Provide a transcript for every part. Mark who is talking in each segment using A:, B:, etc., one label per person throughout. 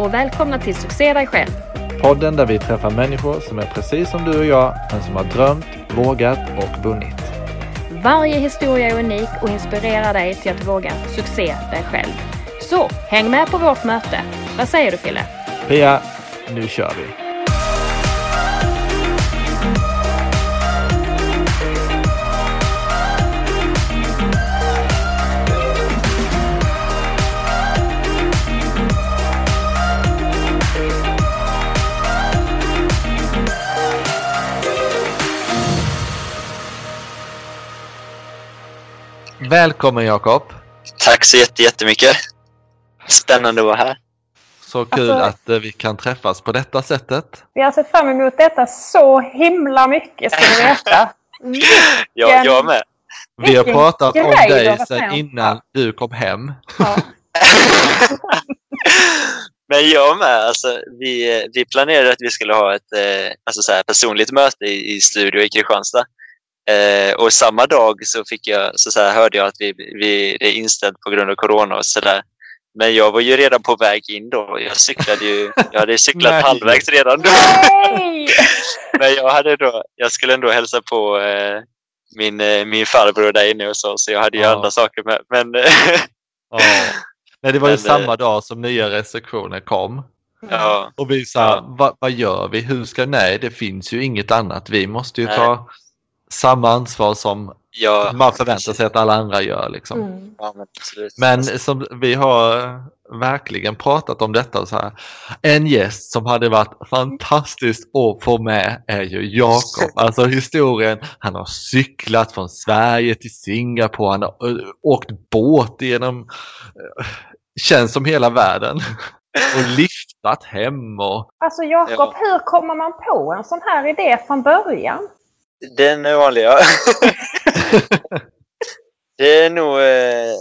A: och välkomna till Succé dig själv.
B: Podden där vi träffar människor som är precis som du och jag, men som har drömt, vågat och vunnit.
A: Varje historia är unik och inspirerar dig till att våga succé dig själv. Så häng med på vårt möte. Vad säger du Fille?
B: Pia, nu kör vi! Välkommen Jakob!
C: Tack så jätte- jättemycket. Spännande att vara här.
B: Så kul
D: Alltså-
B: att eh, vi kan träffas på detta sättet.
D: Vi har sett fram emot detta så himla mycket ska du veta.
C: Jag, jag med.
B: Vi har pratat om dig sedan innan du kom hem.
D: Ja.
C: Men jag med. Alltså, vi, vi planerade att vi skulle ha ett eh, alltså så här, personligt möte i, i studio i Kristianstad. Eh, och samma dag så, fick jag, så, så här, hörde jag att vi, vi det är inställt på grund av corona och sådär. Men jag var ju redan på väg in då. Jag cyklade ju, jag hade cyklat halvvägs redan då. Men jag, hade då, jag skulle ändå hälsa på eh, min, eh, min farbror där inne och så, så jag hade ju
B: Ja.
C: andra saker med. Men
B: Ja. Nej, det var ju
C: Men,
B: samma
C: eh,
B: dag som nya restriktioner kom.
C: ja,
B: Och vi sa, vad, vad gör vi? Hur ska, nej, det finns ju inget annat. Vi måste ju
C: Nej.
B: ta samma ansvar som
C: ja,
B: man förväntar sig att alla andra gör. Liksom.
D: Mm.
C: ja, men.
B: Men som vi har verkligen pratat om detta. Så här. En gäst som hade varit fantastiskt att få med är ju Jakob. Alltså historien, han har cyklat från Sverige till Singapore, han har ö, åkt båt genom, eh, känns som hela världen. Och liftat hem och
D: Alltså Jakob,
C: Ja.
D: hur kommer man på en sån här idé från början?
C: Den är vanliga. det är nog... Eh,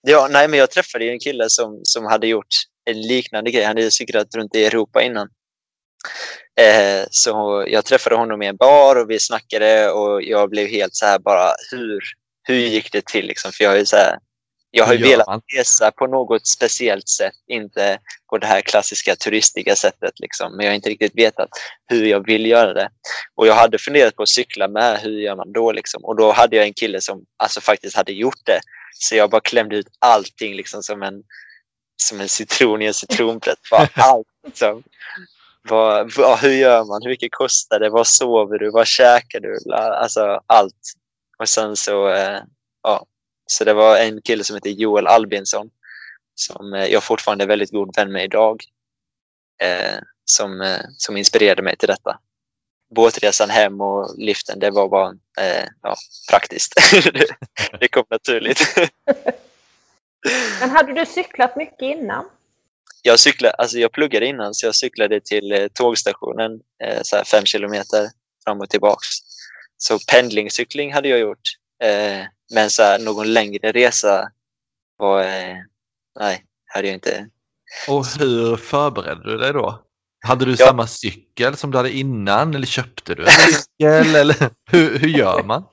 C: ja, nej, men jag träffade ju en kille som, som hade gjort en liknande grej. Han hade cyklat runt i Europa innan. Eh, så jag träffade honom i en bar och vi snackade och jag blev helt så här bara, hur, hur gick det till? Liksom? För jag ju, så här, jag har ju velat
B: man?
C: resa på något speciellt sätt, inte på det här klassiska turistiga sättet. Liksom. Men jag har inte riktigt vetat hur jag vill göra det. Och jag hade funderat på att cykla med, hur gör man då? Liksom? Och då hade jag en kille som alltså faktiskt hade gjort det. Så jag bara klämde ut allting liksom som en, som en citron i en citronplätt. Allt liksom. Vad, vad, hur gör man? Hur mycket kostar det? Vad sover du? Vad käkar du? Alltså allt. Och sen så, eh, ja. Så det var en kille som heter Joel Albinsson som eh, jag fortfarande är väldigt god vän med idag. Eh, som, eh, som inspirerade mig till detta. Båtresan hem och liften, det var bara eh, ja, praktiskt. det, det kom naturligt.
D: Men hade du cyklat mycket innan?
C: jag, cyklade, alltså jag pluggade innan så jag cyklade till eh, tågstationen eh, så här fem kilometer fram och tillbaks. Så pendlingscykling hade jag gjort. Eh, men så här, någon längre resa var, eh, nej, hade jag inte.
B: Och hur förberedde du dig då? Hade du
C: Ja.
B: samma cykel som du hade innan eller köpte du en cykel? eller hur, hur gör man?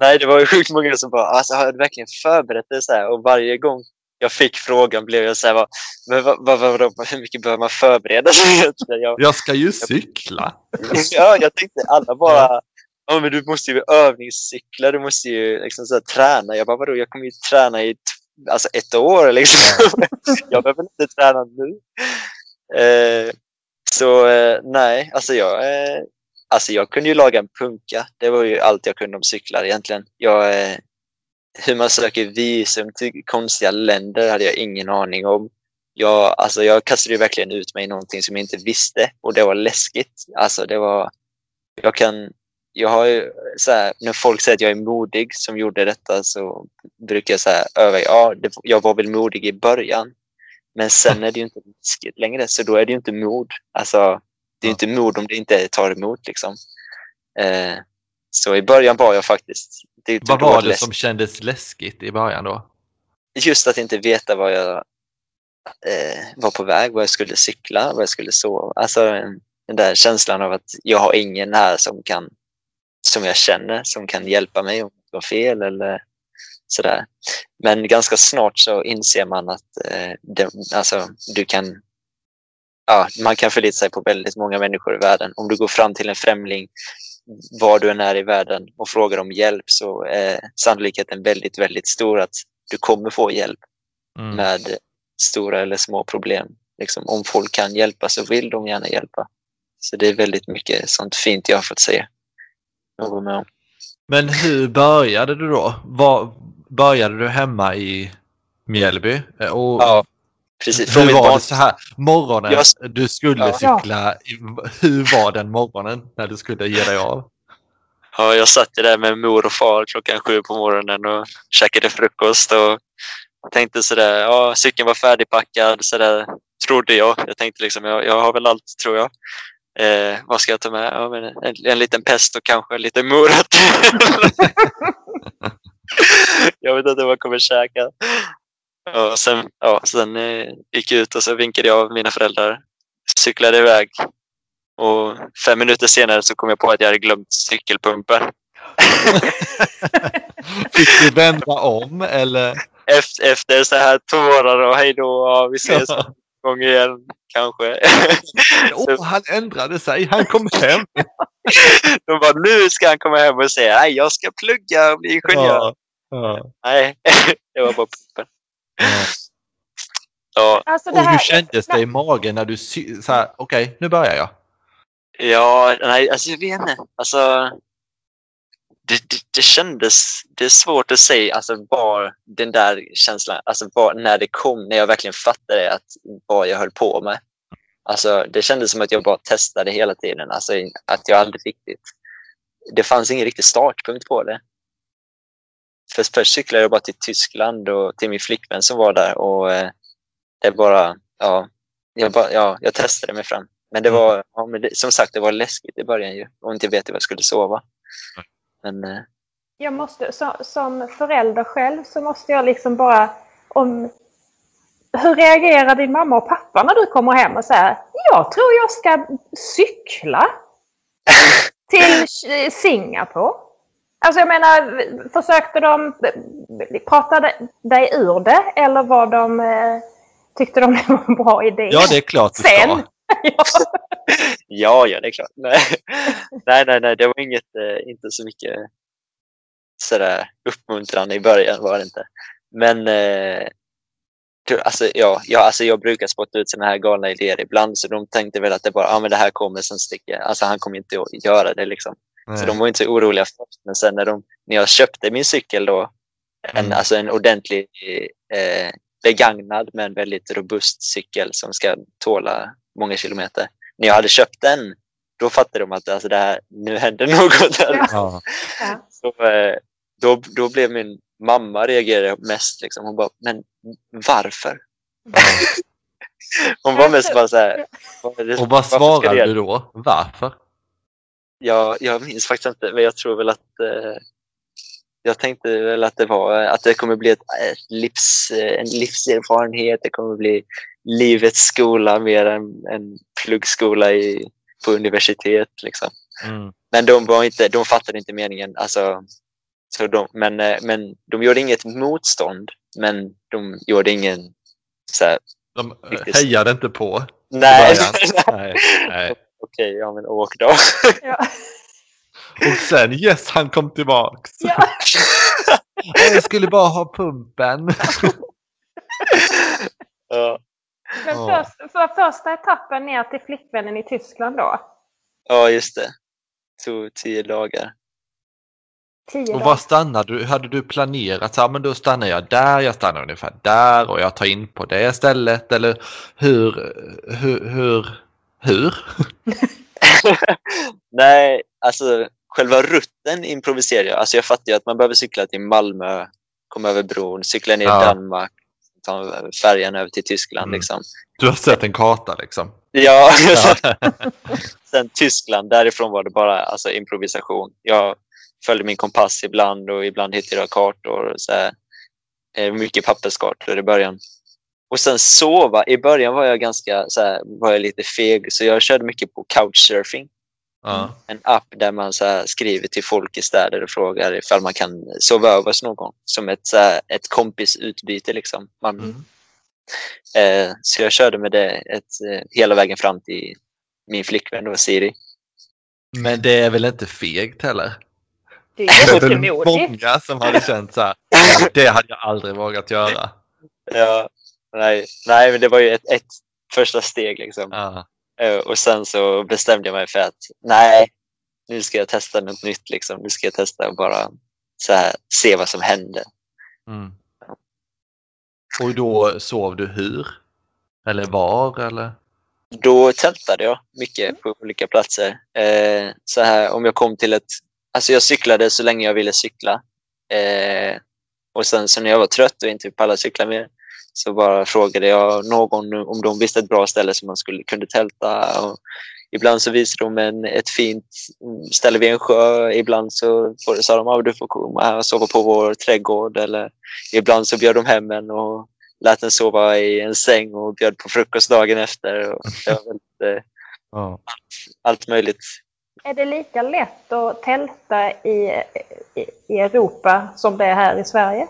C: Nej, det var ju sjukt många som bara, alltså, har du verkligen förberett dig så här? Och varje gång jag fick frågan blev jag så här, bara, men vad, vad, vad, vad, hur mycket behöver man förbereda sig? Jag,
B: Jag ska ju cykla.
C: ja, jag tänkte alla bara, ja men du måste ju övningscykla, du måste ju liksom så här, träna. Jag bara, vadå, jag kommer ju träna i alltså ett år liksom. jag behöver inte träna nu. Eh, så eh, nej, alltså jag, eh, alltså jag kunde ju laga en punka. Det var ju allt jag kunde om cyklar egentligen. Jag, eh, hur man söker visum till konstiga länder hade jag ingen aning om. jag, alltså jag kastade verkligen ut mig i någonting som jag inte visste och det var läskigt. Alltså det var, jag kan, jag har ju så här, när folk säger att jag är modig som gjorde detta så brukar jag säga över, ja, det, jag var väl modig i början. Men sen är det ju inte läskigt längre, så då är det ju inte mod. Alltså, det är ju inte mod om det inte tar emot liksom. Eh, så i början var jag faktiskt... Det,
B: Vad var det som kändes läskigt i början då?
C: Just att inte veta vad jag eh, var på väg, vad jag skulle cykla, vad jag skulle sova. Alltså den där känslan av att jag har ingen här som kan som jag känner som kan hjälpa mig om det var fel eller sådär. Men ganska snart så inser man att eh, det, alltså, du kan ja, man kan förlita sig på väldigt många människor i världen. Om du går fram till en främling var du än är i världen och frågar om hjälp så är sannolikheten väldigt, väldigt stor att du kommer få hjälp mm. med stora eller små problem. Liksom, om folk kan hjälpa så vill de gärna hjälpa. Så det är väldigt mycket sånt fint jag har fått se. Med om.
B: Men hur började du då? Var, började du hemma i Mjällby? Och
C: ja, precis.
B: hur var det så här? Morgonen jag... du skulle ja. cykla, hur var den morgonen när du skulle ge dig av?
C: Ja, jag satt där med mor och far klockan sju på morgonen och käkade frukost och tänkte sådär, ja cykeln var färdigpackad, sådär trodde jag. Jag tänkte liksom, jag, jag har väl allt tror jag. Eh, vad ska jag ta med? Ja, en, en liten pesto kanske, lite morot. jag vet inte vad jag kommer käka. Och sen, ja, sen eh, gick jag ut och så vinkade jag av mina föräldrar. Cyklade iväg. Och fem minuter senare så kom jag på att jag hade glömt cykelpumpen.
B: Fick du vända om eller?
C: Efter, efter så här tårar och hej då, ja, vi ses gång igen kanske.
B: oh, han ändrade sig, han kom hem.
C: De bara, nu ska han komma hem och säga, nej jag ska plugga och bli ingenjör. Ja, ja. Nej, det var bara puppen. Ja.
B: Ja. Alltså och hur kändes det i magen när du sa, okej, okay, nu börjar jag?
C: Ja, nej, alltså jag vet inte. Alltså, det, det, det, kändes, det är svårt att säga alltså var den där känslan, alltså var, när det kom, när jag verkligen fattade att, vad jag höll på med. Alltså, det kändes som att jag bara testade hela tiden, alltså, att jag aldrig riktigt, det fanns ingen riktig startpunkt på det. Först, först cyklade jag bara till Tyskland och till min flickvän som var där och eh, det bara, ja, jag, bara, ja, jag testade mig fram. Men det var, ja, men det, som sagt, det var läskigt i början ju och inte veta var jag skulle sova. Men, eh...
D: Jag måste, så, som förälder själv så måste jag liksom bara... Om, hur reagerar din mamma och pappa när du kommer hem och säger Jag tror jag ska cykla till Singapore? Alltså jag menar, försökte de prata dig ur det eller var de, eh, tyckte de det var en bra idé?
B: Ja, det är klart du
C: Sen, ja. ja, ja, det är klart. Nej, nej, nej, nej det var inget, eh, inte så mycket sådär uppmuntrande i början var det inte. Men eh, alltså, ja, ja, alltså jag brukar spotta ut sådana här galna idéer ibland så de tänkte väl att det bara, ja men det här kommer sen sticker. Alltså han kommer inte att göra det liksom. Nej. Så de var inte så oroliga först. Men sen när, de, när jag köpte min cykel då, en, mm. alltså en ordentlig eh, begagnad men väldigt robust cykel som ska tåla många kilometer. När jag hade köpt den, då fattade de att alltså, det här, nu händer något. Ja. Så, eh, då, då blev min mamma reagerade mest. Liksom. Hon bara, men varför? Hon var mest bara så här.
B: Och vad svarade du då? Varför?
C: Ja, jag minns faktiskt inte, men jag tror väl att eh, jag tänkte väl att det var att det kommer bli ett, ett livs, en livserfarenhet. Det kommer bli livets skola mer än en pluggskola i, på universitet. Liksom. Mm. Men de, var inte, de fattade inte meningen. Alltså, så de, men, eh, men de gjorde inget motstånd, men de gjorde ingen... Så här,
B: de hejade inte på?
C: Nej. nej, nej. Okej, ja men åk då. Ja.
B: Och sen yes, han kom tillbaks. Ja. Jag skulle bara ha pumpen.
D: ja. Men först, för första etappen ner till flickvännen i Tyskland då?
C: Ja, just det. Tog tio dagar.
D: Tio
B: Och var stannade du? Hade du planerat så här, men då stannar jag där, jag stannar ungefär där och jag tar in på det stället eller hur, hur, hur, hur?
C: Nej, alltså själva rutten improviserar jag. Alltså jag fattar ju att man behöver cykla till Malmö, komma över bron, cykla ner
B: Ja.
C: i Danmark, ta färjan över till Tyskland.
B: Mm.
C: Liksom.
B: Du har sett en karta liksom?
C: Ja,
B: Ja.
C: sen Tyskland, därifrån var det bara alltså, improvisation. Jag följde min kompass ibland och ibland hittade jag kartor. Och så här. Mycket papperskartor i början. Och sen sova. I början var jag ganska så här, var jag lite feg så jag körde mycket på couchsurfing.
B: Ja.
C: En app där man så här, skriver till folk i städer och frågar ifall man kan sova över hos någon. Som ett, så här, ett kompisutbyte liksom. Man,
B: Mm.
C: eh, så jag körde med det ett, eh, hela vägen fram till min flickvän då, Siri.
B: Men det är väl inte fegt heller?
D: Det
B: Det
D: är
B: väl
D: jättemodigt.
B: många som hade känt så här, "Ja, det hade jag aldrig vågat göra.
C: Ja, nej, nej, men det var ju ett, ett första steg liksom.
B: Ja.
C: Eh, Och sen så bestämde jag mig för att nej, nu ska jag testa något nytt liksom. Nu ska jag testa och bara så här, se vad som händer.
B: Mm. Och då sov du hur? Eller var eller?
C: Då tältade jag mycket på olika platser. Eh, så här, om jag kom till ett... Alltså jag cyklade så länge jag ville cykla. Eh, och sen så när jag var trött och inte pallade cykla mer så bara frågade jag någon om de visste ett bra ställe som man skulle kunde tälta. Och ibland så visade de en, ett fint ställe vid en sjö. Ibland så får- sa de att du får komma här och sova på vår trädgård. Eller ibland så bjöd de hem en och lät en sova i en säng och bjöd på frukost dagen efter. Och det var väldigt, eh,
B: Ja.
C: allt möjligt.
D: Är det lika lätt att tälta i, i, i Europa som det är här i Sverige?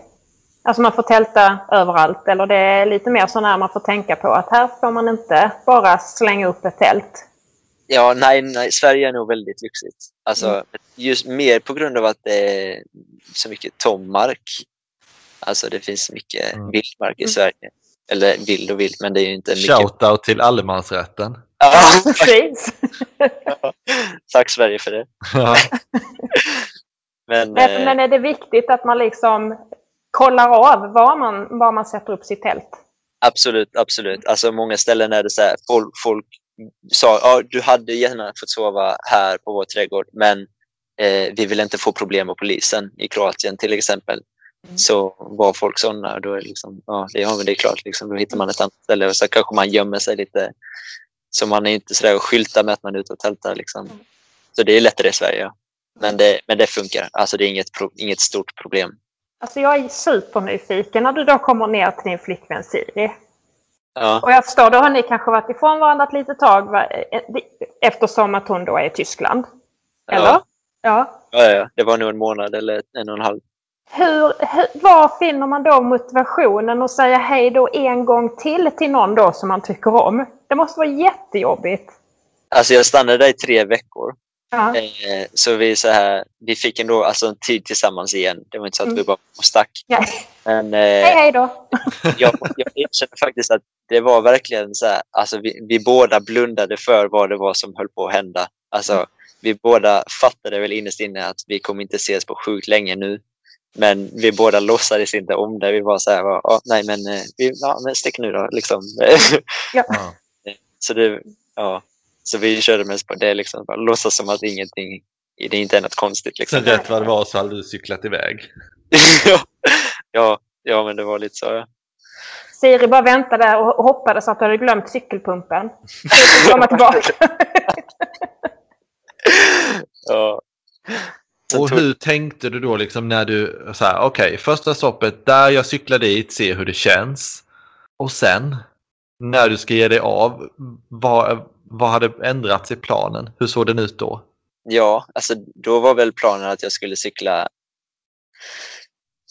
D: Alltså man får tälta överallt eller det är lite mer så när man får tänka på att här får man inte bara slänga upp ett tält.
C: Ja, nej, nej, Sverige är nog väldigt lyxigt. Alltså, just mer på grund av att det är så mycket tom mark. Alltså det finns mycket
B: Mm.
C: vildmark i
D: Mm.
C: Sverige. Eller vild och vild, men det är ju inte mycket.
B: Shoutout till allemansrätten.
C: Ja,
D: Precis.
C: tack Sverige för det.
B: Ja.
C: Men,
D: Men,
C: eh,
D: men är det viktigt att man liksom kollar av var man, var man sätter upp sitt tält?
C: Absolut, absolut. Alltså många ställen är det så här, folk, folk sa ja, du hade gärna fått sova här på vår trädgård, men eh, vi vill inte få problem med polisen i Kroatien till exempel.
D: Mm.
C: Så var folk sådana, då är det liksom, ja, det, ja det är klart, liksom, då hittar man ett annat ställe och så kanske man gömmer sig lite. Så man är inte sådär och skyltar med att man är ute och tältar. Liksom.
D: Mm.
C: Så det är lättare i Sverige. Men, det, men det funkar, alltså det är inget, inget stort problem.
D: Alltså jag är supernyfiken när du då kommer ner till din flickvän Siri.
C: Ja,
D: Och jag förstår, då har ni kanske varit ifrån varandra ett litet tag va? Eh, eftersom att hon då är i Tyskland. Eller?
C: Ja.
D: ja.
C: ja, ja, det var nog en månad eller en och en halv.
D: Hur, hur, var finner man då motivationen att säga hej då en gång till till någon då som man tycker om? Det måste vara jättejobbigt.
C: Alltså jag stannade där i tre veckor.
D: Ja.
C: Eh, så vi, så här, vi fick ändå alltså, en tid tillsammans igen. Det var inte så att
D: Mm.
C: vi bara stack.
D: Ja.
C: Men
D: Hej
C: eh,
D: hej då!
C: jag, jag erkänner faktiskt att det var verkligen så här, alltså vi, vi båda blundade för vad det var som höll på att hända. Alltså, vi båda fattade väl innerst inne att vi kommer inte ses på sjukt länge nu. Men vi båda låtsades inte om det. Vi var så här, ja, nej men, eh, vi, ja, men stick nu då. Liksom.
B: Ja.
C: så, det, ja, så vi körde mest på det, liksom, bara låtsas som att ingenting, det inte är något konstigt. Liksom.
B: Sen rätt vad det var så hade du cyklat iväg.
C: ja, ja, ja, men det var lite så. Ja.
D: Siri bara väntade och hoppades att du hade glömt cykelpumpen. Så komma tillbaka.
C: Ja.
B: Och hur tänkte du då liksom när du, så här, okej, första stoppet där jag cyklar dit, se hur det känns. Och sen, när du ska ge dig av, vad, vad hade ändrats i planen? Hur såg den ut då?
C: Ja, alltså då var väl planen att jag skulle cykla.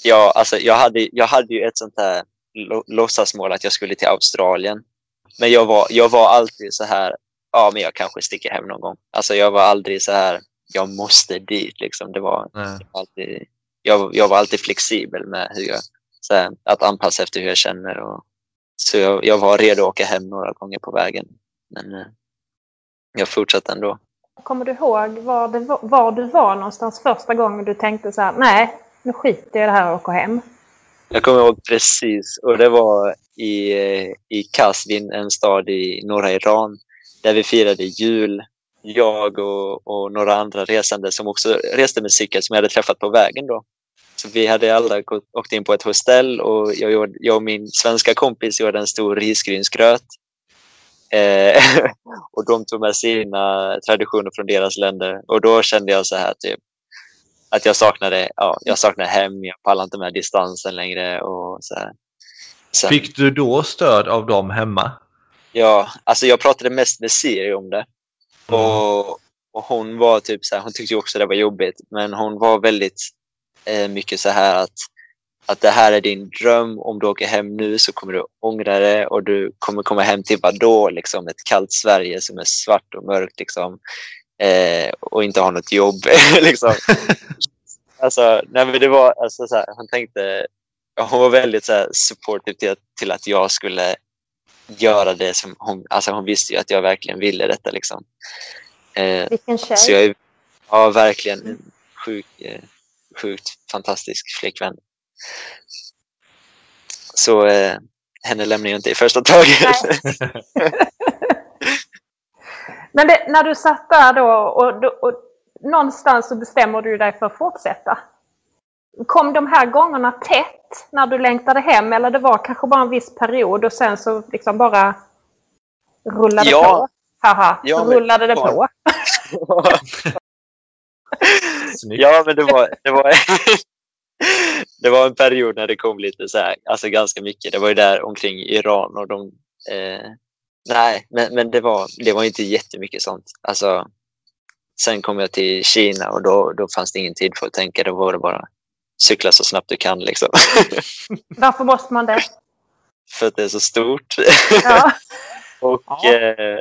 C: Ja, alltså jag hade, jag hade ju ett sånt här lå- låtsasmål att jag skulle till Australien. Men jag var, jag var alltid så här, ja men jag kanske sticker hem någon gång. Alltså jag var aldrig så här, jag måste dit liksom. Det var
B: Nej.
C: alltid, jag, jag var alltid flexibel med hur jag, så här, att anpassa efter hur jag känner. Och, så jag, jag var redo att åka hem några gånger på vägen. Men eh, jag fortsatte ändå.
D: kommer du ihåg var, det, var- du var någonstans första gången du tänkte så här, nej, nu skiter jag i det här och åker hem?
C: Jag kommer ihåg precis, och det var i, i Kasvin, en stad i norra Iran, där vi firade jul. Jag och, och några andra resande som också reste med cykel som jag hade träffat på vägen då. Så vi hade alla åkt in på ett hostell och jag, gjorde, jag och min svenska kompis gjorde en stor risgrynsgröt. Eh, och de tog med sina traditioner från deras länder. Och då kände jag så här typ att jag saknade, ja, jag saknade hem, jag pallar inte med distansen längre och så. Sen,
B: Fick du då stöd av dem hemma?
C: ja, alltså jag pratade mest med Siri om det.
B: Mm.
C: Och, och hon var typ så här, hon tyckte också det var jobbigt, men hon var väldigt eh, mycket så här att, att det här är din dröm. Om du åker hem nu så kommer du ångra det och du kommer komma hem till vadå? Liksom ett kallt Sverige som är svart och mörkt liksom. Eh, och inte ha något jobb. liksom. alltså, nej, det var alltså, så här, hon tänkte, hon var väldigt så här, supportive till, att- till att jag skulle göra det som hon, alltså hon visste ju att jag verkligen ville detta liksom. Eh,
D: Vilken tjej.
C: så jag är ja, verkligen en sjuk, eh, sjukt fantastisk flickvän. Så eh, henne lämnar jag inte i första taget.
D: Men det, när du satt där då och, och, och någonstans så bestämmer du dig för att fortsätta. Kom de här gångerna tätt när du längtade hem eller det var kanske bara en viss period och sen så liksom bara rullade
C: Ja.
D: på? Haha,
C: Ja,
D: så
C: men-
D: rullade det på.
C: Ja, men det var, det var det var en period när det kom lite så här, alltså ganska mycket. Det var ju där omkring Iran och de... Eh, nej, men, men det, var, det var inte jättemycket sånt. Alltså, sen kom jag till Kina och då, då fanns det ingen tid för att tänka. Då var det bara cykla så snabbt du kan liksom.
D: Varför måste man det?
C: för att det är så stort.
D: Ja.
C: och
D: Ja.
C: eh,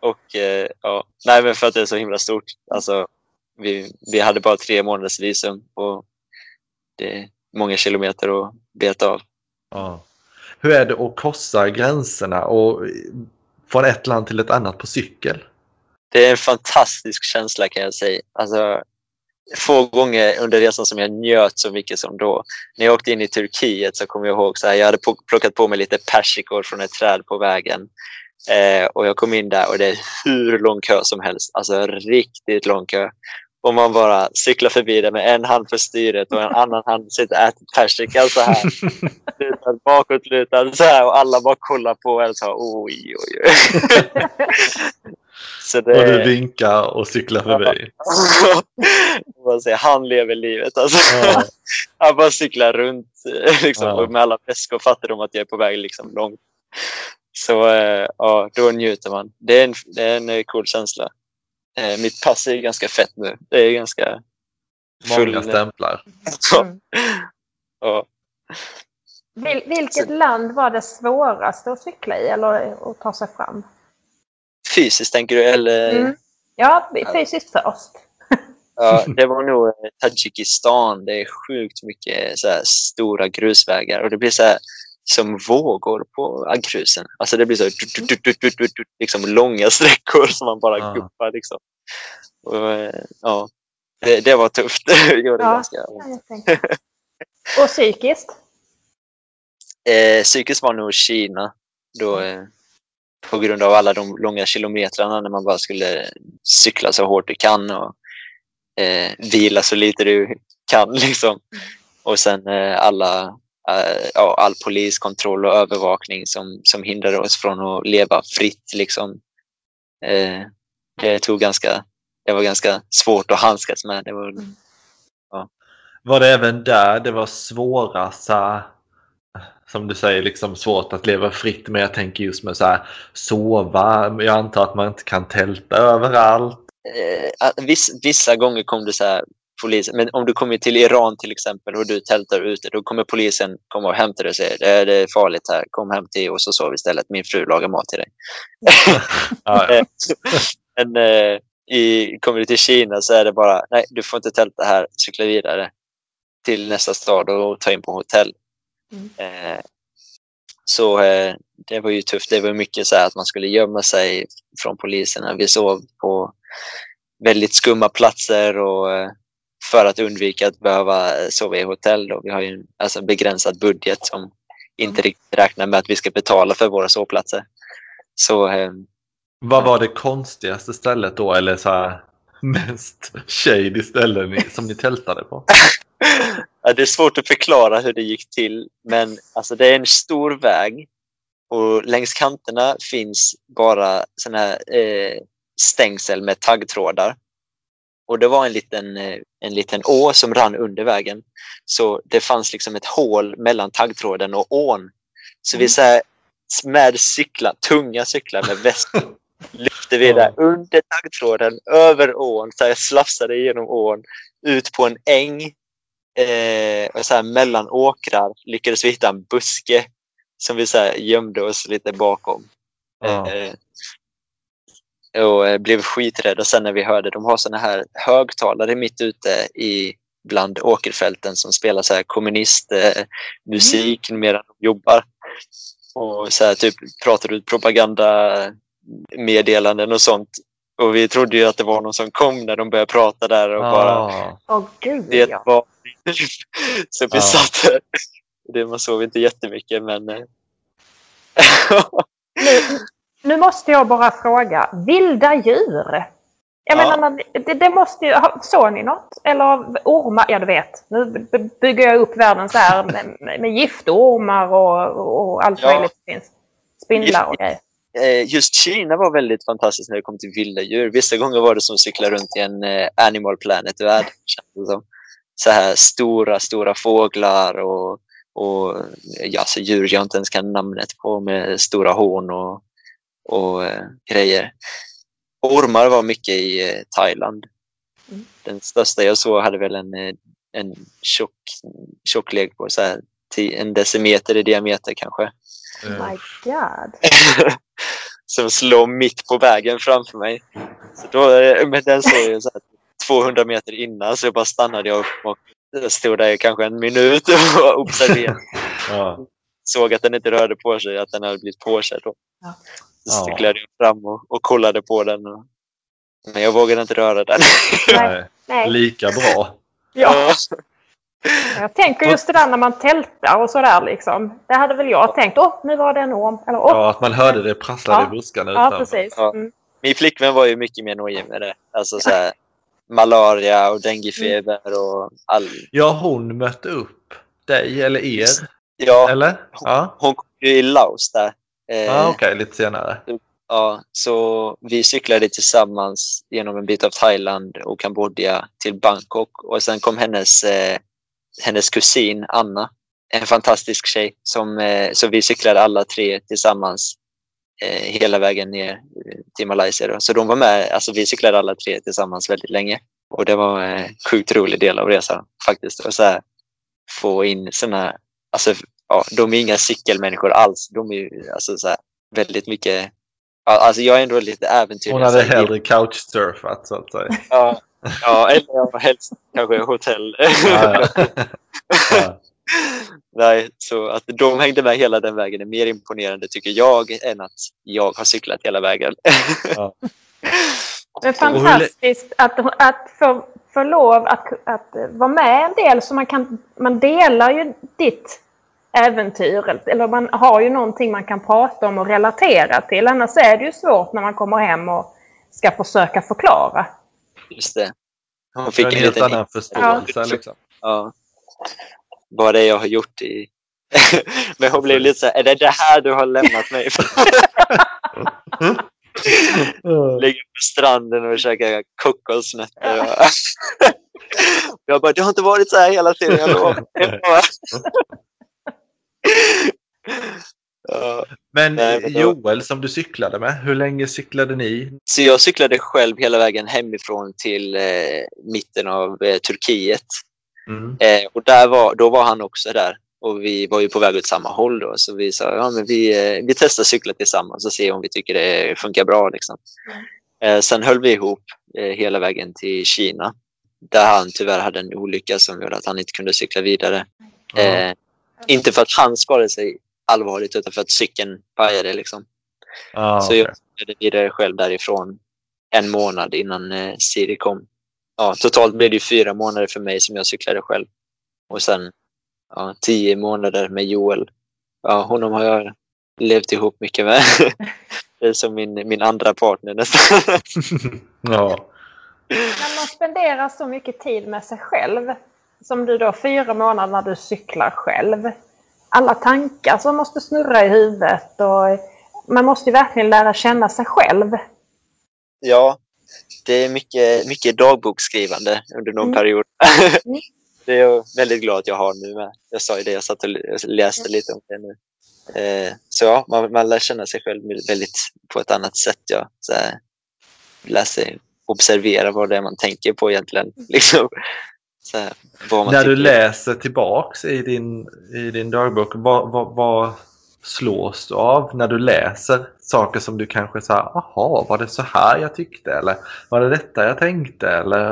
C: och eh, ja, nej men för att det är så himla stort. Alltså, vi, vi hade bara tre månaders visum och det många kilometer att beta av.
B: Ja. Hur är det att korsa gränserna och från ett land till ett annat på cykel?
C: Det är en fantastisk känsla kan jag säga. Alltså, få gånger under resan som jag njöt så mycket som då. När jag åkte in i Turkiet så kommer jag ihåg så här, jag hade plockat på mig lite persikor från ett träd på vägen. Eh, och jag kom in där och det är hur lång kö som helst. Alltså riktigt lång kö. Och man bara cyklar förbi det med en hand för styret och en annan hand sitter och äter persika så här. Lutad, bakåtlutad så här och alla bara kollar på en så här, oj oj oj. så det,
B: Och du vinkar och cyklar förbi.
C: Man säger, han lever livet. Alltså.
B: Ja.
C: Han bara cyklar runt liksom,
B: Ja.
C: med alla väskor fattar de att jag är på väg liksom, långt. Så eh, ja, då njuter man. Det är en, det är en eh, cool känsla. Eh, mitt pass är ganska fett nu. Det är ganska
B: Många stämplar.
D: Mm.
C: ja.
D: Vil, vilket land var det svåraste att cykla i eller att ta sig fram?
C: Fysiskt tänker du? Eller?
D: Mm. Ja, fysiskt först.
C: Ja, det var nog eh, Tadzjikistan. Det är sjukt mycket så här, stora grusvägar och det blir så här, som vågor på äh, grusen. Alltså det blir så här, du- du- du- du- du- du- liksom långa sträckor som man bara
B: Ja.
C: guppar. Liksom. Och, eh, ja, det, det var tufft. Det
D: Ja.
C: ganska.
D: Och psykiskt?
C: eh, psykiskt var nog Kina. Då, eh, på grund av alla de långa kilometrarna när man bara skulle cykla så hårt du kan och eh, vila så lite du kan. Liksom. Och sen eh, alla, ja, all poliskontroll och övervakning som, som hindrade oss från att leva fritt. Liksom. Eh, det, tog ganska, det var ganska svårt att handskas med. Det var,
B: Var det även där det var svårast, som du säger, liksom svårt att leva fritt. Men jag tänker just med så här, sova. Jag antar att man inte kan tälta överallt.
C: eh, att viss, vissa gånger kom det så här polisen, men om du kommer till Iran till exempel och du tältar ute, då kommer polisen komma och hämta dig och säga det är, det är farligt här, kom hem till oss och sov istället, min fru lagar mat till dig.
B: Ja, ja.
C: Men eh, i, kommer du till Kina så är det bara, nej du får inte tälta här, cykla vidare till nästa stad och ta in på hotell.
D: Mm.
C: Eh, så eh, det var ju tufft. Det var mycket så här att man skulle gömma sig från poliserna. Vi sov på väldigt skumma platser och eh, för att undvika att behöva sova i hotell. Då. Vi har ju en alltså, begränsad budget som inte riktigt räknar med att vi ska betala för våra sovplatser. Så eh,
B: Vad var det konstigaste stället då eller så här mest shady ställen ni, som ni tältade på?
C: ja, det är svårt att förklara hur det gick till, men alltså, det är en stor väg och längs kanterna finns bara såna här eh, stängsel med taggtrådar. Och det var en liten, eh, en liten å som rann under vägen. Så det fanns liksom ett hål mellan taggtråden och ån. Så vi så här, med cyklar, tunga cyklar med väst lyfte vi där under taggtråden, över ån, så här slafsade genom ån, ut på en äng eh, och så här mellan åkrar lyckades vi hitta en buske som vi så här gömde oss lite bakom.
B: Ja.
C: Eh, och eh, blev skiträdda sen när vi hörde. De har såna här högtalare mitt ute i bland åkerfälten som spelar så här kommunistmusik medan de jobbar. Och så här, typ pratar ut propagandameddelanden och sånt. Och vi trodde ju att det var någon som kom när de började prata där och bara
B: Ah.
D: Åh gud
C: det
D: ja.
C: var... Så vi
B: Ja.
C: satt där. Det, man sov inte jättemycket men...
D: Nu, måste jag bara fråga. Vilda djur? Jag
C: Ja.
D: menar, det, det måste ju... Såg ni något? Eller ormar? Ja, du vet. Nu bygger jag upp världen så här med, med- giftormar och, och allt
C: Ja.
D: möjligt som finns. Spindlar och grejer.
C: Eh, Just Kina var väldigt fantastiskt när det kom till vilda djur. Vissa gånger var det som att cykla runt i en eh, Animal Planet-värld. Så här stora, stora fåglar och, och ja, så djur jag inte ens kan namnet på med stora horn och, och eh, grejer. Ormar var mycket i eh, Thailand.
D: Mm.
C: Den största jag såg hade väl en, eh, en tjock, tjocklek på så här, en decimeter i diameter kanske.
D: Oh my god.
C: som slår mitt på vägen framför mig. Så då, men den såg jag så här 200 meter innan så jag bara stannade jag upp och stod där i kanske en minut och observerade.
B: ja.
C: Såg att den inte rörde på sig, att den hade blivit påkörd.
D: Ja.
C: Så
B: Ja.
C: cyklade jag fram och, och kollade på den. Och, men jag vågade inte röra den.
B: Nej.
D: Nej.
B: Lika bra.
D: Ja. Jag tänker just det där när man tältar och sådär liksom. Det hade väl jag tänkt. Åh, nu var det en orm. Eller åh.
B: Ja, att man hörde det prasslade
D: Ja.
B: i buskarna
D: Ja,
B: utanför.
D: precis.
C: Ja.
D: Mm.
C: Min flickvän var ju mycket mer nojig med det. Alltså så här, malaria och denguefeber och all...
B: Ja, hon mötte upp dig eller er.
C: Ja,
B: Eller? Ja,
C: hon kom ju i Laos där. Eh,
B: ja okej, lite senare.
C: Ja, så vi cyklade tillsammans genom en bit av Thailand och Kambodja till Bangkok och sen kom hennes, eh, hennes kusin Anna, en fantastisk tjej. Som, eh, så vi cyklade alla tre tillsammans eh, hela vägen ner eh, till Malaysia. Då. Så de var med, alltså vi cyklade alla tre tillsammans väldigt länge och det var en sjukt rolig del av resan faktiskt. Och så här, få in såna, alltså ja, de är inga cykelmänniskor alls. De är ju alltså så här, väldigt mycket Ja, Alltså jag är ändå lite äventyrlig.
B: Hon hade hellre couchsurfat så att säga.
C: Ja, ja eller helst kanske hotell.
B: Ja, ja. Ja.
C: Nej, så att de hängde med hela den vägen är mer imponerande tycker jag än att jag har cyklat hela vägen.
B: Ja. Hur lä-
D: fantastiskt att, att få, få lov att, att vara med en del så man kan, man delar ju ditt äventyr. Eller man har ju någonting man kan prata om och relatera till. Annars är det ju svårt när man kommer hem och ska försöka förklara.
C: Just det.
B: För
C: fick
B: en
C: en liten...
B: annan förståelse
C: Ja.
B: liksom.
C: Ja. Vad det är jag har gjort i... Men hon blev lite så här, är det det här du har lämnat mig för? Ligga på stranden och käka kokosnötter. Och... jag bara, det har inte varit så här hela tiden. Jag lovar. Ja.
B: Men
C: Nej,
B: Joel som du cyklade med, hur länge cyklade ni?
C: Så jag cyklade själv hela vägen hemifrån till eh, mitten av eh, Turkiet.
B: Mm.
C: Eh, och där var, då var han också där. Och vi var ju på väg åt samma håll då. Så vi sa, ja men vi, eh, vi testar cykla tillsammans och se om vi tycker det funkar bra. Liksom. Eh, sen höll vi ihop eh, hela vägen till Kina. Där han tyvärr hade en olycka som gjorde att han inte kunde cykla vidare.
B: Ja.
C: Eh, inte för att han skadade sig allvarligt utan för att cykeln pajade. Liksom.
B: Ja,
C: så
B: okej.
C: jag cyklade vidare själv därifrån en månad innan eh, Siri kom. Ja, totalt blev det fyra månader för mig som jag cyklade själv. Och sen ja, tio månader med Joel. Ja, honom har jag levt ihop mycket med. Det är som min, min andra partner nästan.
B: ja.
D: När man spenderar så mycket tid med sig själv, som du då fyra månader när du cyklar själv. Alla tankar som måste snurra i huvudet och man måste ju verkligen lära känna sig själv.
C: Ja, det är mycket, mycket dagboksskrivande under någon
D: Mm.
C: period.
D: Mm.
C: det är jag väldigt glad att jag har nu med. Jag sa ju det, jag satt och läste lite om det nu. Eh, så ja, man, man lär känna sig själv väldigt på ett annat sätt. Ja. Så här, läsa, observera vad det är man tänker på egentligen. Liksom. Så här,
B: När du läser tillbaks i din, i din dagbok, vad, vad, vad slås du av när du läser saker som du kanske säger, aha, var det så här jag tyckte? Eller var det detta jag tänkte? Eller?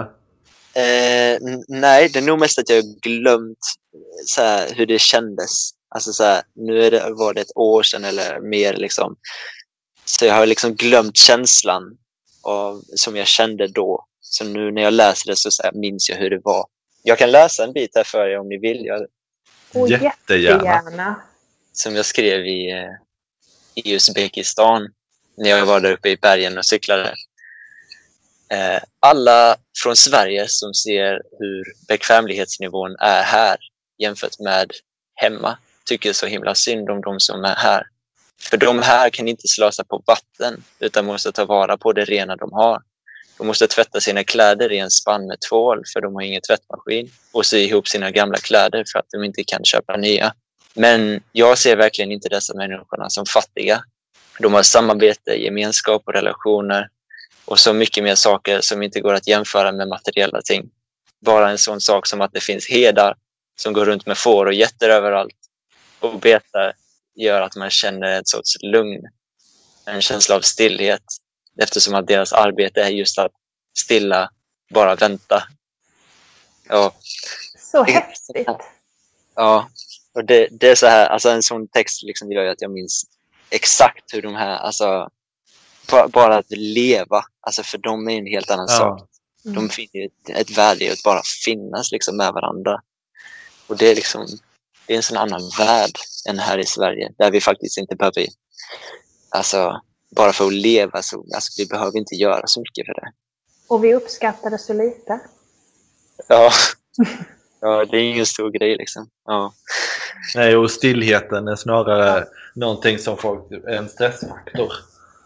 C: Eh, nej, det är nog mest att jag glömt så här, hur det kändes. Alltså så här, nu är det, var det ett år sedan eller mer. Liksom. Så jag har liksom glömt känslan av, som jag kände då. Så nu när jag läser det så, så här, minns jag hur det var. Jag kan läsa en bit här för er om ni vill. Jag,
B: jättegärna.
C: som jag skrev i, eh, i Uzbekistan när jag var där uppe i bergen och cyklade. Eh, alla från Sverige som ser hur bekvämlighetsnivån är här jämfört med hemma tycker så himla synd om de som är här. För de här kan inte slösa på vatten utan måste ta vara på det rena de har. De måste tvätta sina kläder i en spann med tvål för de har ingen tvättmaskin och sy ihop sina gamla kläder för att de inte kan köpa nya. Men jag ser verkligen inte dessa människorna som fattiga. De har samarbete, gemenskap och relationer och så mycket mer saker som inte går att jämföra med materiella ting. Bara en sån sak som att det finns herdar som går runt med får och getter överallt och betar gör att man känner ett sorts lugn, en känsla av stillhet eftersom att deras arbete är just att stilla, bara vänta. Ja,
D: Så häftigt.
C: Ja, och det, det är så här, alltså en sån text liksom gör ju att jag minns exakt hur de här, alltså ba- bara att leva, alltså för dem är en helt annan sak.
B: Ja.
C: De finner ju ett, ett värde i att bara finnas liksom med varandra. Och det är liksom, det är en sån annan värld än här i Sverige, där vi faktiskt inte behöver, alltså bara för att leva så, alltså vi behöver inte göra så mycket för det.
D: Och vi uppskattade så lite.
C: Ja, ja det är ingen stor grej liksom. Ja.
B: Nej, och stillheten är snarare någonting som folk, en stressfaktor.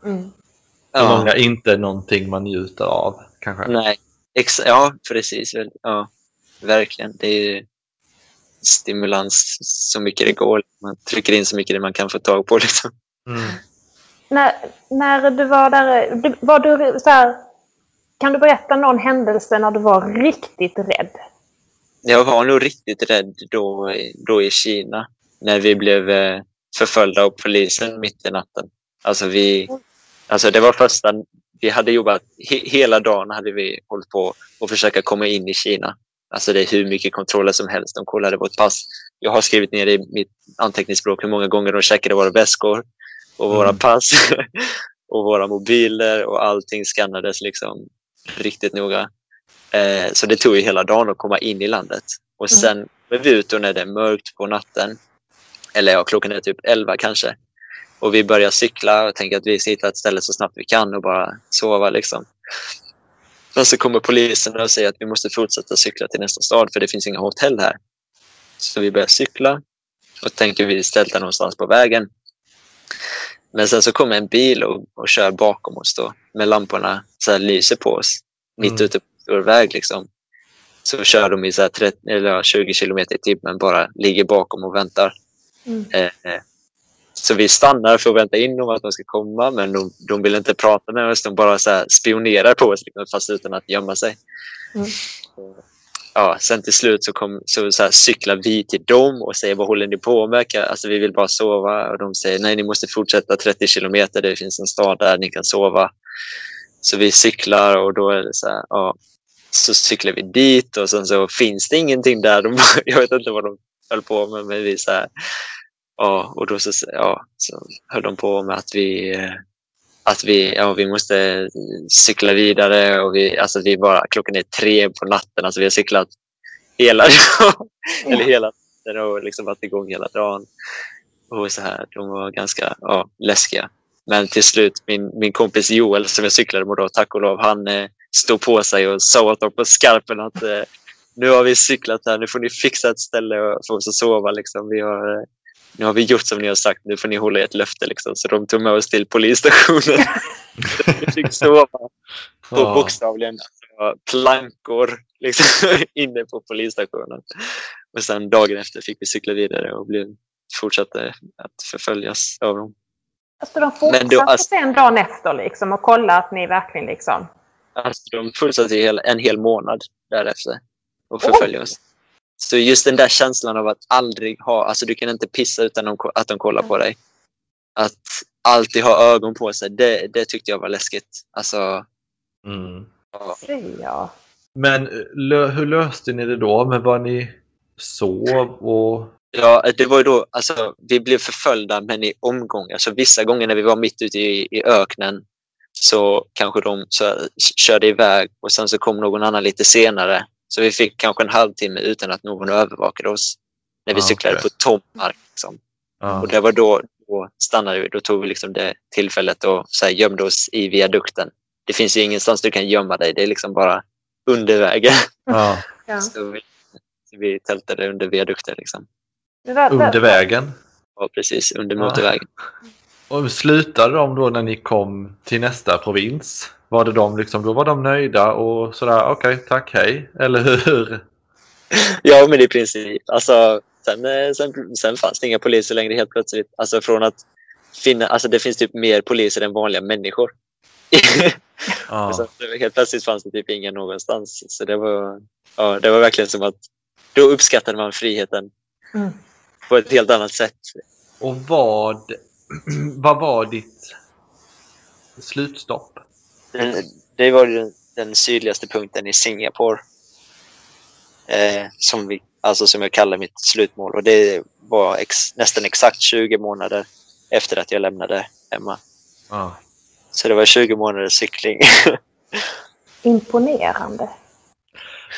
D: Mm.
C: Ja.
B: många inte någonting man njuter av kanske.
C: Nej, ex ja precis. Ja, verkligen. Det är stimulans så mycket det går. Man trycker in så mycket det man kan få tag på. Liksom.
B: Mm.
D: När, när du var där, du- var du så här, kan du berätta någon händelse när du var riktigt rädd?
C: Jag var nog riktigt rädd då, då i Kina när vi blev eh, förföljda av polisen mitt i natten. Alltså, vi, alltså det var första, vi hade jobbat, he, hela dagen hade vi hållit på att försöka komma in i Kina. Alltså det är hur mycket kontroller som helst. De kollade vårt pass. Jag har skrivit ner i mitt anteckningsblock hur många gånger de checkade våra väskor och våra
B: Mm.
C: pass och våra mobiler och allting skannades liksom riktigt noga. Eh, så det tog ju hela dagen att komma in i landet. Och
D: Mm.
C: sen var vi ute och när det är mörkt på natten, eller ja, klockan är typ 11 kanske, och vi börjar cykla och tänker att vi ska hitta ett ställe så snabbt vi kan och bara sova liksom. Och så kommer polisen och säger att vi måste fortsätta cykla till nästa stad för det finns inga hotell här. Så vi börjar cykla och tänker vi ställa någonstans på vägen. Men sen så kommer en bil och, och kör bakom oss då med lamporna så här lyser på oss mitt
B: Mm.
C: ute på stor väg. Liksom. Så kör de i så här 30, eller ja, 20 kilometer i timmen bara ligger bakom och väntar.
D: Mm.
C: Eh, eh, så vi stannar för att vänta in dem att de ska komma men de, de vill inte prata med oss. De bara så här spionerar på oss liksom, fast utan att gömma sig.
D: Mm.
C: Ja, sen till slut så, kom, så, så här, cyklar vi till dem och säger vad håller ni på med? Alltså, vi vill bara sova. Och de säger nej, ni måste fortsätta 30 kilometer. Det finns en stad där ni kan sova. Så vi cyklar och då är det så här, ja, så cyklar vi dit och sen så finns det ingenting där. De, jag vet inte vad de höll på med, men vi så här, ja, och då så, ja, så höll de på med att vi, eh, att vi, ja, vi måste cykla vidare och vi, alltså vi bara, klockan är tre på natten, alltså vi har cyklat hela, eller hela natten och liksom varit igång hela dagen. Och så här, de var ganska ja, läskiga. Men till slut, min, min kompis Joel som jag cyklade med då, tack och lov, han eh, stod på sig och sa åt dem på skarpen att eh, nu har vi cyklat här, nu får ni fixa ett ställe för oss att sova. Liksom. Vi har, eh, nu har vi gjort som ni har sagt, nu får ni hålla ert löfte. Liksom. Så de tog med oss till polisstationen. vi fick sova på
B: Ja.
C: bokstavligen plankor liksom, inne på polisstationen. Och sen dagen efter fick vi cykla vidare och blev, fortsatte att förföljas av dem.
D: Alltså de
C: Men
D: fortsatte
C: då, alltså-
D: sen dagen efter liksom och kolla att ni verkligen liksom...
C: Alltså, de fortsatte en hel månad därefter och förfölja oss. Så just den där känslan av att aldrig ha, alltså du kan inte pissa utan de, att de kollar på dig. Att alltid ha ögon på sig, det, det tyckte jag var läskigt. Alltså,
B: Mm.
C: ja.
B: Men eh, lö- hur löste ni det då? Men var ni sov och...
C: Ja, det var ju då, alltså, vi blev förföljda men i omgångar. Så vissa gånger när vi var mitt ute i, i öknen så kanske de så, körde iväg och sen så kom någon annan lite senare. Så vi fick kanske en halvtimme utan att någon övervakade oss. När vi
B: Ah,
C: cyklade
B: okej.
C: på tom mark. Liksom.
B: Ja.
C: Och det var då, då stannade vi. Då tog vi liksom det tillfället och så här, gömde oss i viadukten. Det finns ju ingenstans du kan gömma dig. Det är liksom bara under vägen.
B: Ja.
D: ja.
C: Så vi, vi tältade under viadukten. Liksom.
B: Under vägen.
C: Ja, precis. Under
B: Ja.
C: motorvägen.
B: Och slutade de då när ni kom till nästa provins? Var det de liksom, då var de nöjda och sådär, okej, tack, hej. Eller hur?
C: Ja, men i princip. Alltså, sen, eh, sen, sen fanns det inga poliser längre helt plötsligt. Alltså från att finna, alltså det finns typ mer poliser än vanliga människor.
B: Ja.
C: så helt plötsligt fanns det typ inga någonstans. Så det var, ja, det var verkligen som att då uppskattade man friheten
D: Mm.
C: på ett helt annat sätt.
B: Och vad, vad var ditt slutstopp?
C: Det var ju den, sydligaste punkten i Singapore. Eh, som, vi, alltså som jag kallar mitt slutmål. Och det var ex, nästan exakt 20 månader efter att jag lämnade hemma.
B: Ja.
C: Så det var 20 månaders cykling.
D: Imponerande.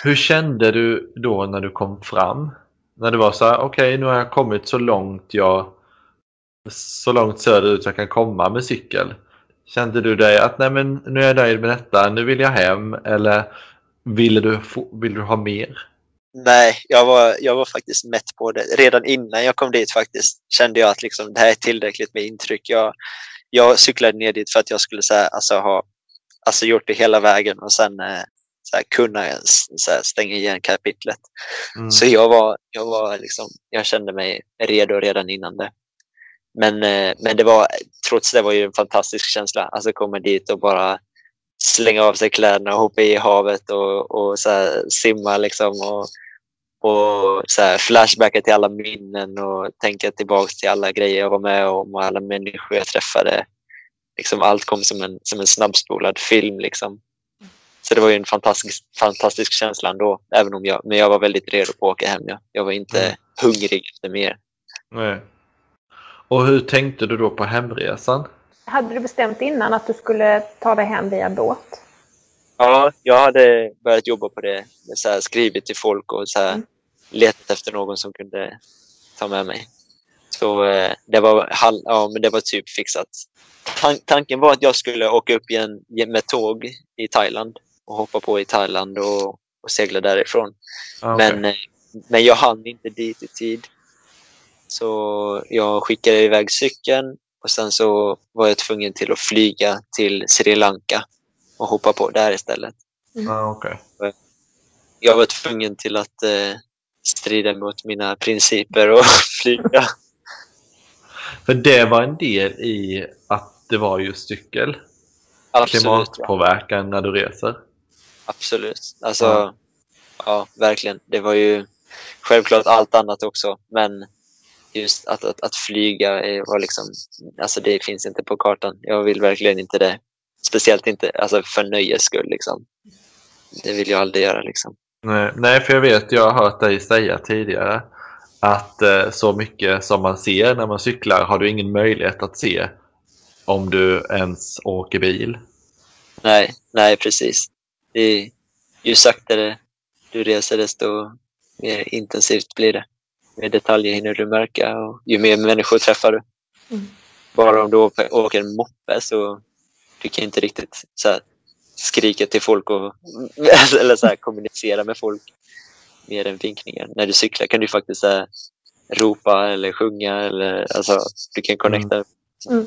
B: Hur kände du då när du kom fram? När du var så här, okej nu har jag kommit så långt jag så långt söderut jag kan komma med cykel. Kände du dig att nej men nu är jag nöjd med detta, nu vill jag hem eller ville du, få, vill du ha mer?
C: Nej, jag var, jag var faktiskt mätt på det. Redan innan jag kom dit faktiskt kände jag att liksom, det här är tillräckligt med intryck. Jag, jag cyklade ner dit för att jag skulle så här, alltså, ha alltså, gjort det hela vägen och sen eh, så här, kunna så här, stänga igen kapitlet.
B: Mm.
C: Så jag var, jag var liksom, jag kände mig redo redan innan det. Men, eh, men det var, trots det var ju en fantastisk känsla. Alltså komma dit och bara slänga av sig kläderna och hoppa i havet och, och så simma liksom och, och så flashbacka till alla minnen och tänka tillbaka till alla grejer jag var med om och alla människor jag träffade. Liksom allt kom som en, som en snabbspolad film. Liksom. Så det var ju en fantastisk, fantastisk känsla ändå. Även om jag, men jag var väldigt redo på att åka hem. Ja. Jag var inte
B: Mm.
C: hungrig efter mer.
B: Nej. Och hur tänkte du då på hemresan?
D: Hade du bestämt innan att du skulle ta dig hem via båt?
C: Ja, jag hade börjat jobba på det. Så här, skrivit till folk och så här,
D: Mm.
C: letat efter någon som kunde ta med mig. Så eh, det, var, ja, men det var typ fixat. Tan- tanken var att jag skulle åka upp igen med tåg i Thailand och hoppa på i Thailand och, och segla därifrån.
B: Ah, okej.
C: Men, eh, men jag hann inte dit i tid. Så jag skickade iväg cykeln och sen så var jag tvungen till att flyga till Sri Lanka och hoppa på där istället.
B: Ah, okej.
C: Jag var tvungen till att eh, strida mot mina principer och flyga.
B: För det var en del i att det var just cykel.
C: Absolut. ja.
B: Klimatpåverkan när du reser.
C: Absolut. Alltså,
B: Ja.
C: ja. verkligen. Det var ju självklart allt annat också. Men just att, att, att flyga var liksom, alltså det finns inte på kartan. Jag vill verkligen inte det. Speciellt inte alltså för nöjes skull. Liksom. Det vill jag aldrig göra. Liksom.
B: Nej, nej, för jag vet, jag har hört dig säga tidigare att eh, så mycket som man ser när man cyklar har du ingen möjlighet att se Om du ens åker bil.
C: Nej, nej precis. Det är, ju saktare du reser desto mer intensivt blir det. Mer detaljer hinner du märka och ju mer människor träffar du.
D: Mm.
C: Bara om du åker, en moppe så du kan inte riktigt så här, skrika till folk och eller så här, kommunicera med folk mer än vinkningar. När du cyklar kan du faktiskt så här, ropa eller sjunga eller alltså du kan connecta.
D: Mm.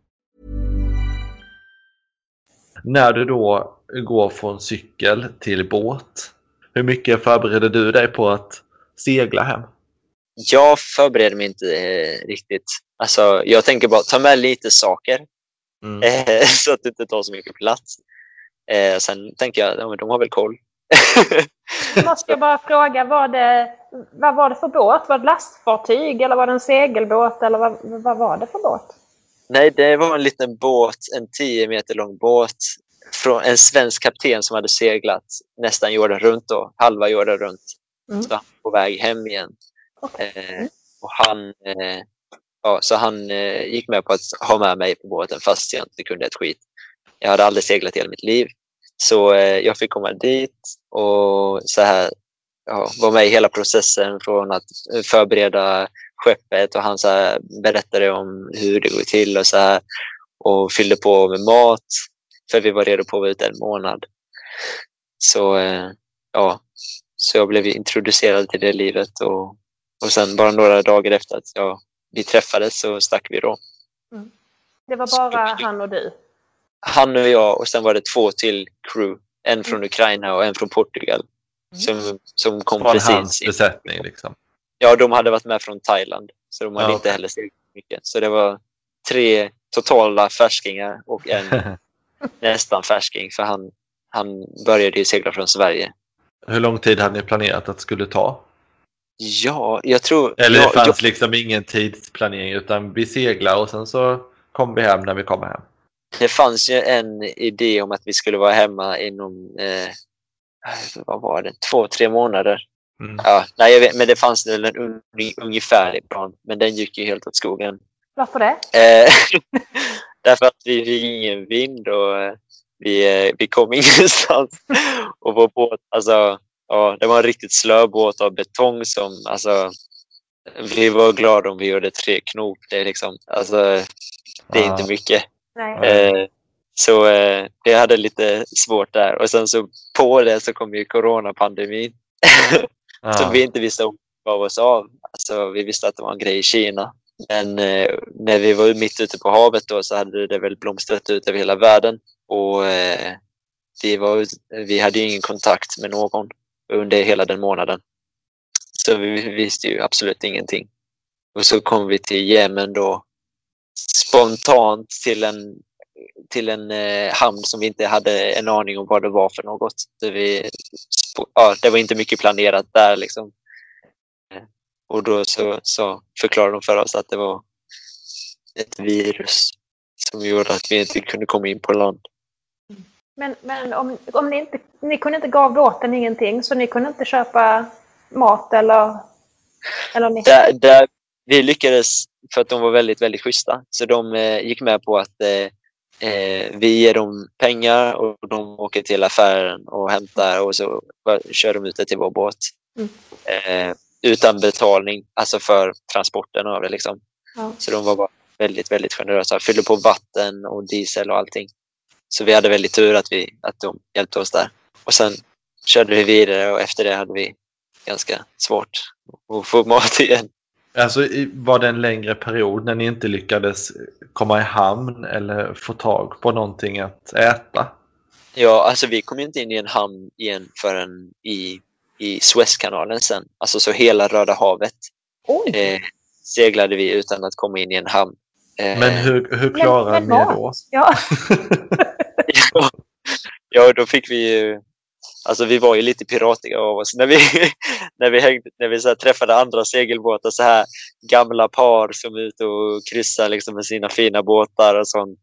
B: När du då går från cykel till båt, hur mycket förbereder du dig på att segla hem?
C: Jag förbereder mig inte eh, riktigt. Alltså, jag tänker bara ta med lite saker
B: Mm.
C: eh, så att det inte tar så mycket plats. Eh, sen tänker jag, ja, men de har väl koll.
D: Måste jag bara fråga, var det, vad var det för båt? Var det lastfartyg eller var det en segelbåt? Eller vad, vad var det för båt?
C: Nej, det var en liten båt, en 10 meter lång båt från en svensk kapten som hade seglat nästan jorden runt då, halva jorden runt.
D: Mm.
C: Så han var på väg hem igen. Eh, och han, eh, ja, så han eh, gick med på att ha med mig på båten fast jag inte kunde ett skit. Jag hade aldrig seglat i hela mitt liv. Så eh, jag fick komma dit och så här, ja, vara med i hela processen från att förbereda skeppet och han så här, berättade om hur det går till och så här, och fyllde på med mat för vi var redo på att vara ute en månad. Så eh, ja, så jag blev introducerad till det livet och, och sen bara några dagar efter att ja, vi träffades så stack vi då.
D: Det var bara han och du?
C: Han och jag och sen var det två till crew. En från Ukraina och en från Portugal. Som, som kom
B: Från
C: precis
B: hans
C: in.
B: besättning liksom.
C: Ja, de hade varit med från Thailand. Så de hade
B: Ja,
C: inte heller seglat mycket. Så det var tre totala färskingar och en nästan färsking. För han, han började ju segla från Sverige.
B: Hur lång tid hade ni planerat att det skulle ta?
C: Ja, jag tror...
B: Eller
C: ja,
B: det fanns
C: jag,
B: liksom ingen tidsplanering utan vi seglar och sen så kom vi hem när vi kommer hem.
C: det fanns ju en idé om att vi skulle vara hemma inom... Eh, vad var det? Två, tre månader.
B: Mm.
C: Ja, nej, jag vet, men det fanns väl en un, ungefärlig plan. Men den gick ju helt åt skogen.
D: Varför det?
C: Eh, därför att vi fick ingen vind och eh, vi, eh, vi kom ingenstans. Och vår båt, alltså, ja, det var en riktigt slö båt av betong som, alltså, vi var glada om vi gjorde tre knop. Det är liksom, alltså, det är
B: Ah.
C: inte mycket.
D: Nej.
C: Eh, så eh, vi hade lite svårt där. Och sen så på det så kom ju coronapandemin
B: Ja.
C: som vi inte visste om gav oss av. Alltså, vi visste att det var en grej i Kina. Men eh, när vi var mitt ute på havet då så hade det väl blomstrat ut över hela världen. Och eh, vi, var, vi hade ju ingen kontakt med någon under hela den månaden. Så vi visste ju absolut ingenting. Och så kom vi till Jemen då spontant till en, till en eh, hamn som vi inte hade en aning om vad det var för något. Så vi, ja, det var inte mycket planerat där. Liksom. Eh, Och då så, så förklarade de för oss att det var ett virus som gjorde att vi inte kunde komma in på land.
D: Men, men om, om ni inte ni kunde inte gå av båten ingenting, så ni kunde inte köpa mat eller... eller ni,
C: Där, där, vi lyckades för att de var väldigt, väldigt schyssta. Så de eh, gick med på att eh, eh, vi ger dem pengar och de åker till affären och hämtar och så kör de ut det till vår båt.
D: Mm.
C: Eh, utan betalning, alltså för transporten av det. Liksom.
D: Ja.
C: Så de var bara väldigt, väldigt generösa. Fyllde på vatten och diesel och allting. Så vi hade väldigt tur att, vi, att de hjälpte oss där. Och sen körde vi vidare och efter det hade vi ganska svårt att få mat igen.
B: Alltså var det en längre period när ni inte lyckades komma i hamn eller få tag på någonting att äta?
C: Ja, alltså vi kom ju inte in i en hamn igen förrän i, i Suezkanalen sen. Alltså så hela Röda havet eh, seglade vi utan att komma in i en hamn. Eh,
B: Men hur, hur klarade
D: men
B: ni er då?
D: Ja.
C: ja, ja, då fick vi ju... Alltså vi var ju lite piratiga av oss. När vi, när vi, hängde, när vi så här träffade andra segelbåtar, så här gamla par som är ute och kryssar liksom med sina fina båtar och sånt.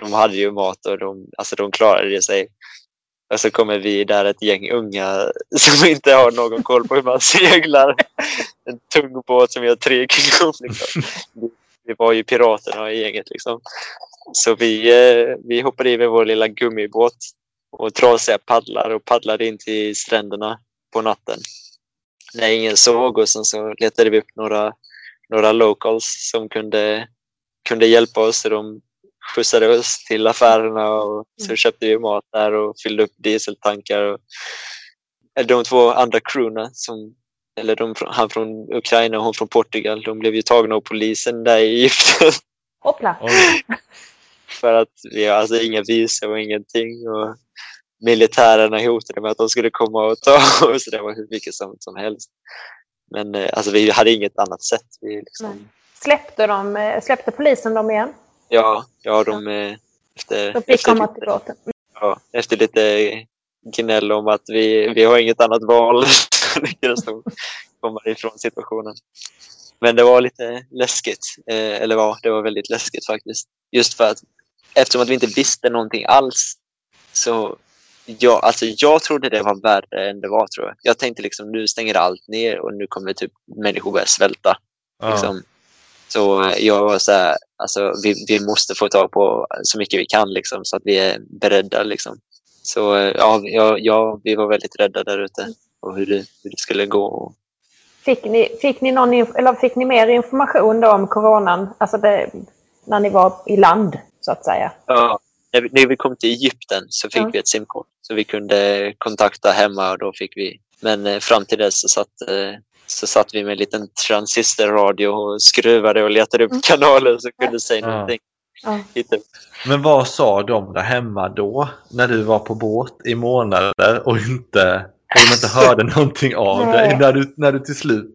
C: De hade ju mat och de, alltså de klarade sig. Och så kommer vi där ett gäng unga som inte har någon koll på hur man seglar. En tung båt som gör tre knop. Liksom. Vi, vi var ju piraterna i gänget. Liksom. Så vi, eh, vi hoppade i med vår lilla gummibåt och trasiga paddlar och paddlade in till stränderna på natten. När ingen såg och sen så letade vi upp några, några locals som kunde, kunde hjälpa oss. Så de skjutsade oss till affärerna och så köpte vi mat där och fyllde upp dieseltankar. Och de två andra crewna, som, eller de, han från Ukraina och hon från Portugal, de blev ju tagna av polisen där i Egypten.
D: Hoppla!
C: För att vi har alltså inga visum och ingenting. Och militärerna hotade med att de skulle komma och ta oss. Det var hur mycket som, som helst. Men eh, alltså, vi hade inget annat sätt. Vi liksom.
D: Släppte, de, eh, släppte polisen dem igen?
C: ja, ja, de... eh, Efter,
D: De fick
C: efter,
D: komma till båten?
C: ja, efter lite gnäll om att vi, vi har inget annat val lyckades de komma ifrån situationen. Men det var lite läskigt. Eh, eller ja, det var väldigt läskigt faktiskt. Just för att eftersom att vi inte visste någonting alls så jag, alltså jag trodde det var värre än det var tror jag. Jag tänkte liksom nu stänger allt ner och nu kommer typ människor börja svälta.
B: Ja.
C: Liksom. Så jag var så här, alltså vi, vi måste få tag på så mycket vi kan liksom, så att vi är beredda. Liksom. Så ja, ja, ja, vi var väldigt rädda där ute och hur det, hur det skulle gå. Och,
D: Fick ni, fick, ni någon, eller fick ni mer information då om coronan? Alltså det, när ni var i land, så att säga?
C: ja, när, vi, när vi kom till Egypten så fick
D: Ja.
C: vi ett simkort så vi kunde kontakta hemma och då fick vi. Men eh, fram till dess så satt, eh, så satt vi med en liten transistorradio och skruvade och letade upp
D: Mm.
C: kanaler som kunde säga
B: Ja.
C: någonting.
D: Ja.
B: Men vad sa de där hemma då? När du var på båt i månader och inte, och de inte hörde någonting av dig? När du, när du till slut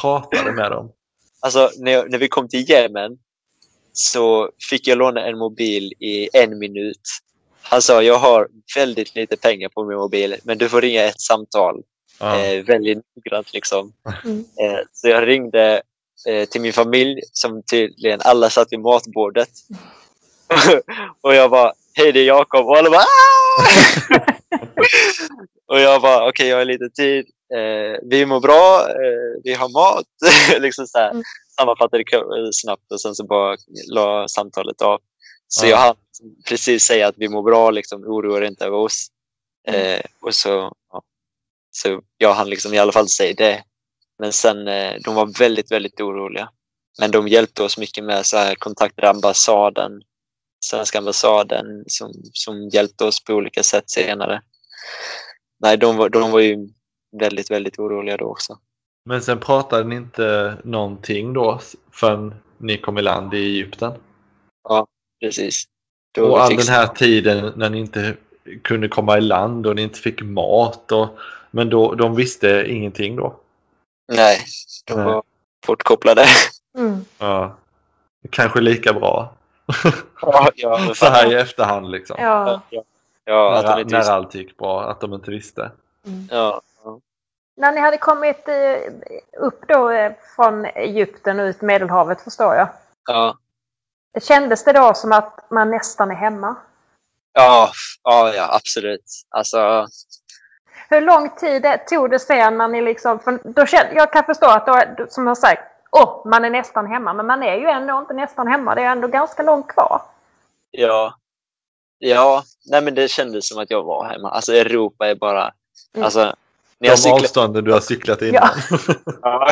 B: pratade med dem?
C: Alltså när, jag, när vi kom till Yemen så fick jag låna en mobil i en minut. Han sa jag har väldigt lite pengar på min mobil men du får ringa ett samtal.
B: Ja.
C: Eh, väldigt noggrant liksom.
D: Mm.
C: Eh, så jag ringde eh, till min familj som tydligen alla satt vid matbordet. och jag bara, hej det är Jakob. Och alla bara, "Ah!" Och jag bara, okej jag har lite tid. Eh, vi mår bra, eh, vi har mat. liksom så här.
D: Mm.
C: Sammanfattade snabbt och sen så bara la samtalet av. Så
B: Ja.
C: jag hann precis säga att vi mår bra, liksom, oroa dig inte över oss.
D: Mm.
C: Eh, och så, ja. så jag hann liksom i alla fall säga det. Men sen, eh, de var väldigt, väldigt oroliga. Men de hjälpte oss mycket med så här, kontaktade ambassaden, svenska ambassaden som, som hjälpte oss på olika sätt senare. Nej, de var, de var ju väldigt, väldigt oroliga då också.
B: Men sen pratade ni inte någonting då förrän ni kom i land i Egypten?
C: Precis. Då
B: Och all
C: fick-
B: den här tiden när ni inte kunde komma i land och ni inte fick mat. Och, men då, de visste ingenting då?
C: Nej, de
B: Nej.
C: var bortkopplade.
D: Mm.
B: Ja. Kanske lika bra.
C: Ja, ja,
B: Så här i efterhand liksom.
D: Ja.
C: Ja, ja,
B: när,
C: inte
B: när
C: visste.
B: allt gick bra, att de inte visste.
C: Ja, ja.
D: När ni hade kommit eh, upp då eh, från Egypten och ut Medelhavet förstår jag.
C: Ja,
D: Kändes det då som att man nästan är hemma?
C: ja, ja, ja absolut. Alltså,
D: Hur lång tid det, tog det sen när ni liksom... För då kände, jag kan förstå att då, som jag sagt, åh, man är nästan hemma. Men man är ju ändå inte nästan hemma. Det är ändå ganska långt kvar.
C: ja. Ja, nej men det kändes som att jag var hemma. Alltså Europa är bara...
D: Mm.
C: Alltså, När jag
B: De
C: cyklade,
B: avstånden du har cyklat innan.
D: Ja.
C: ja,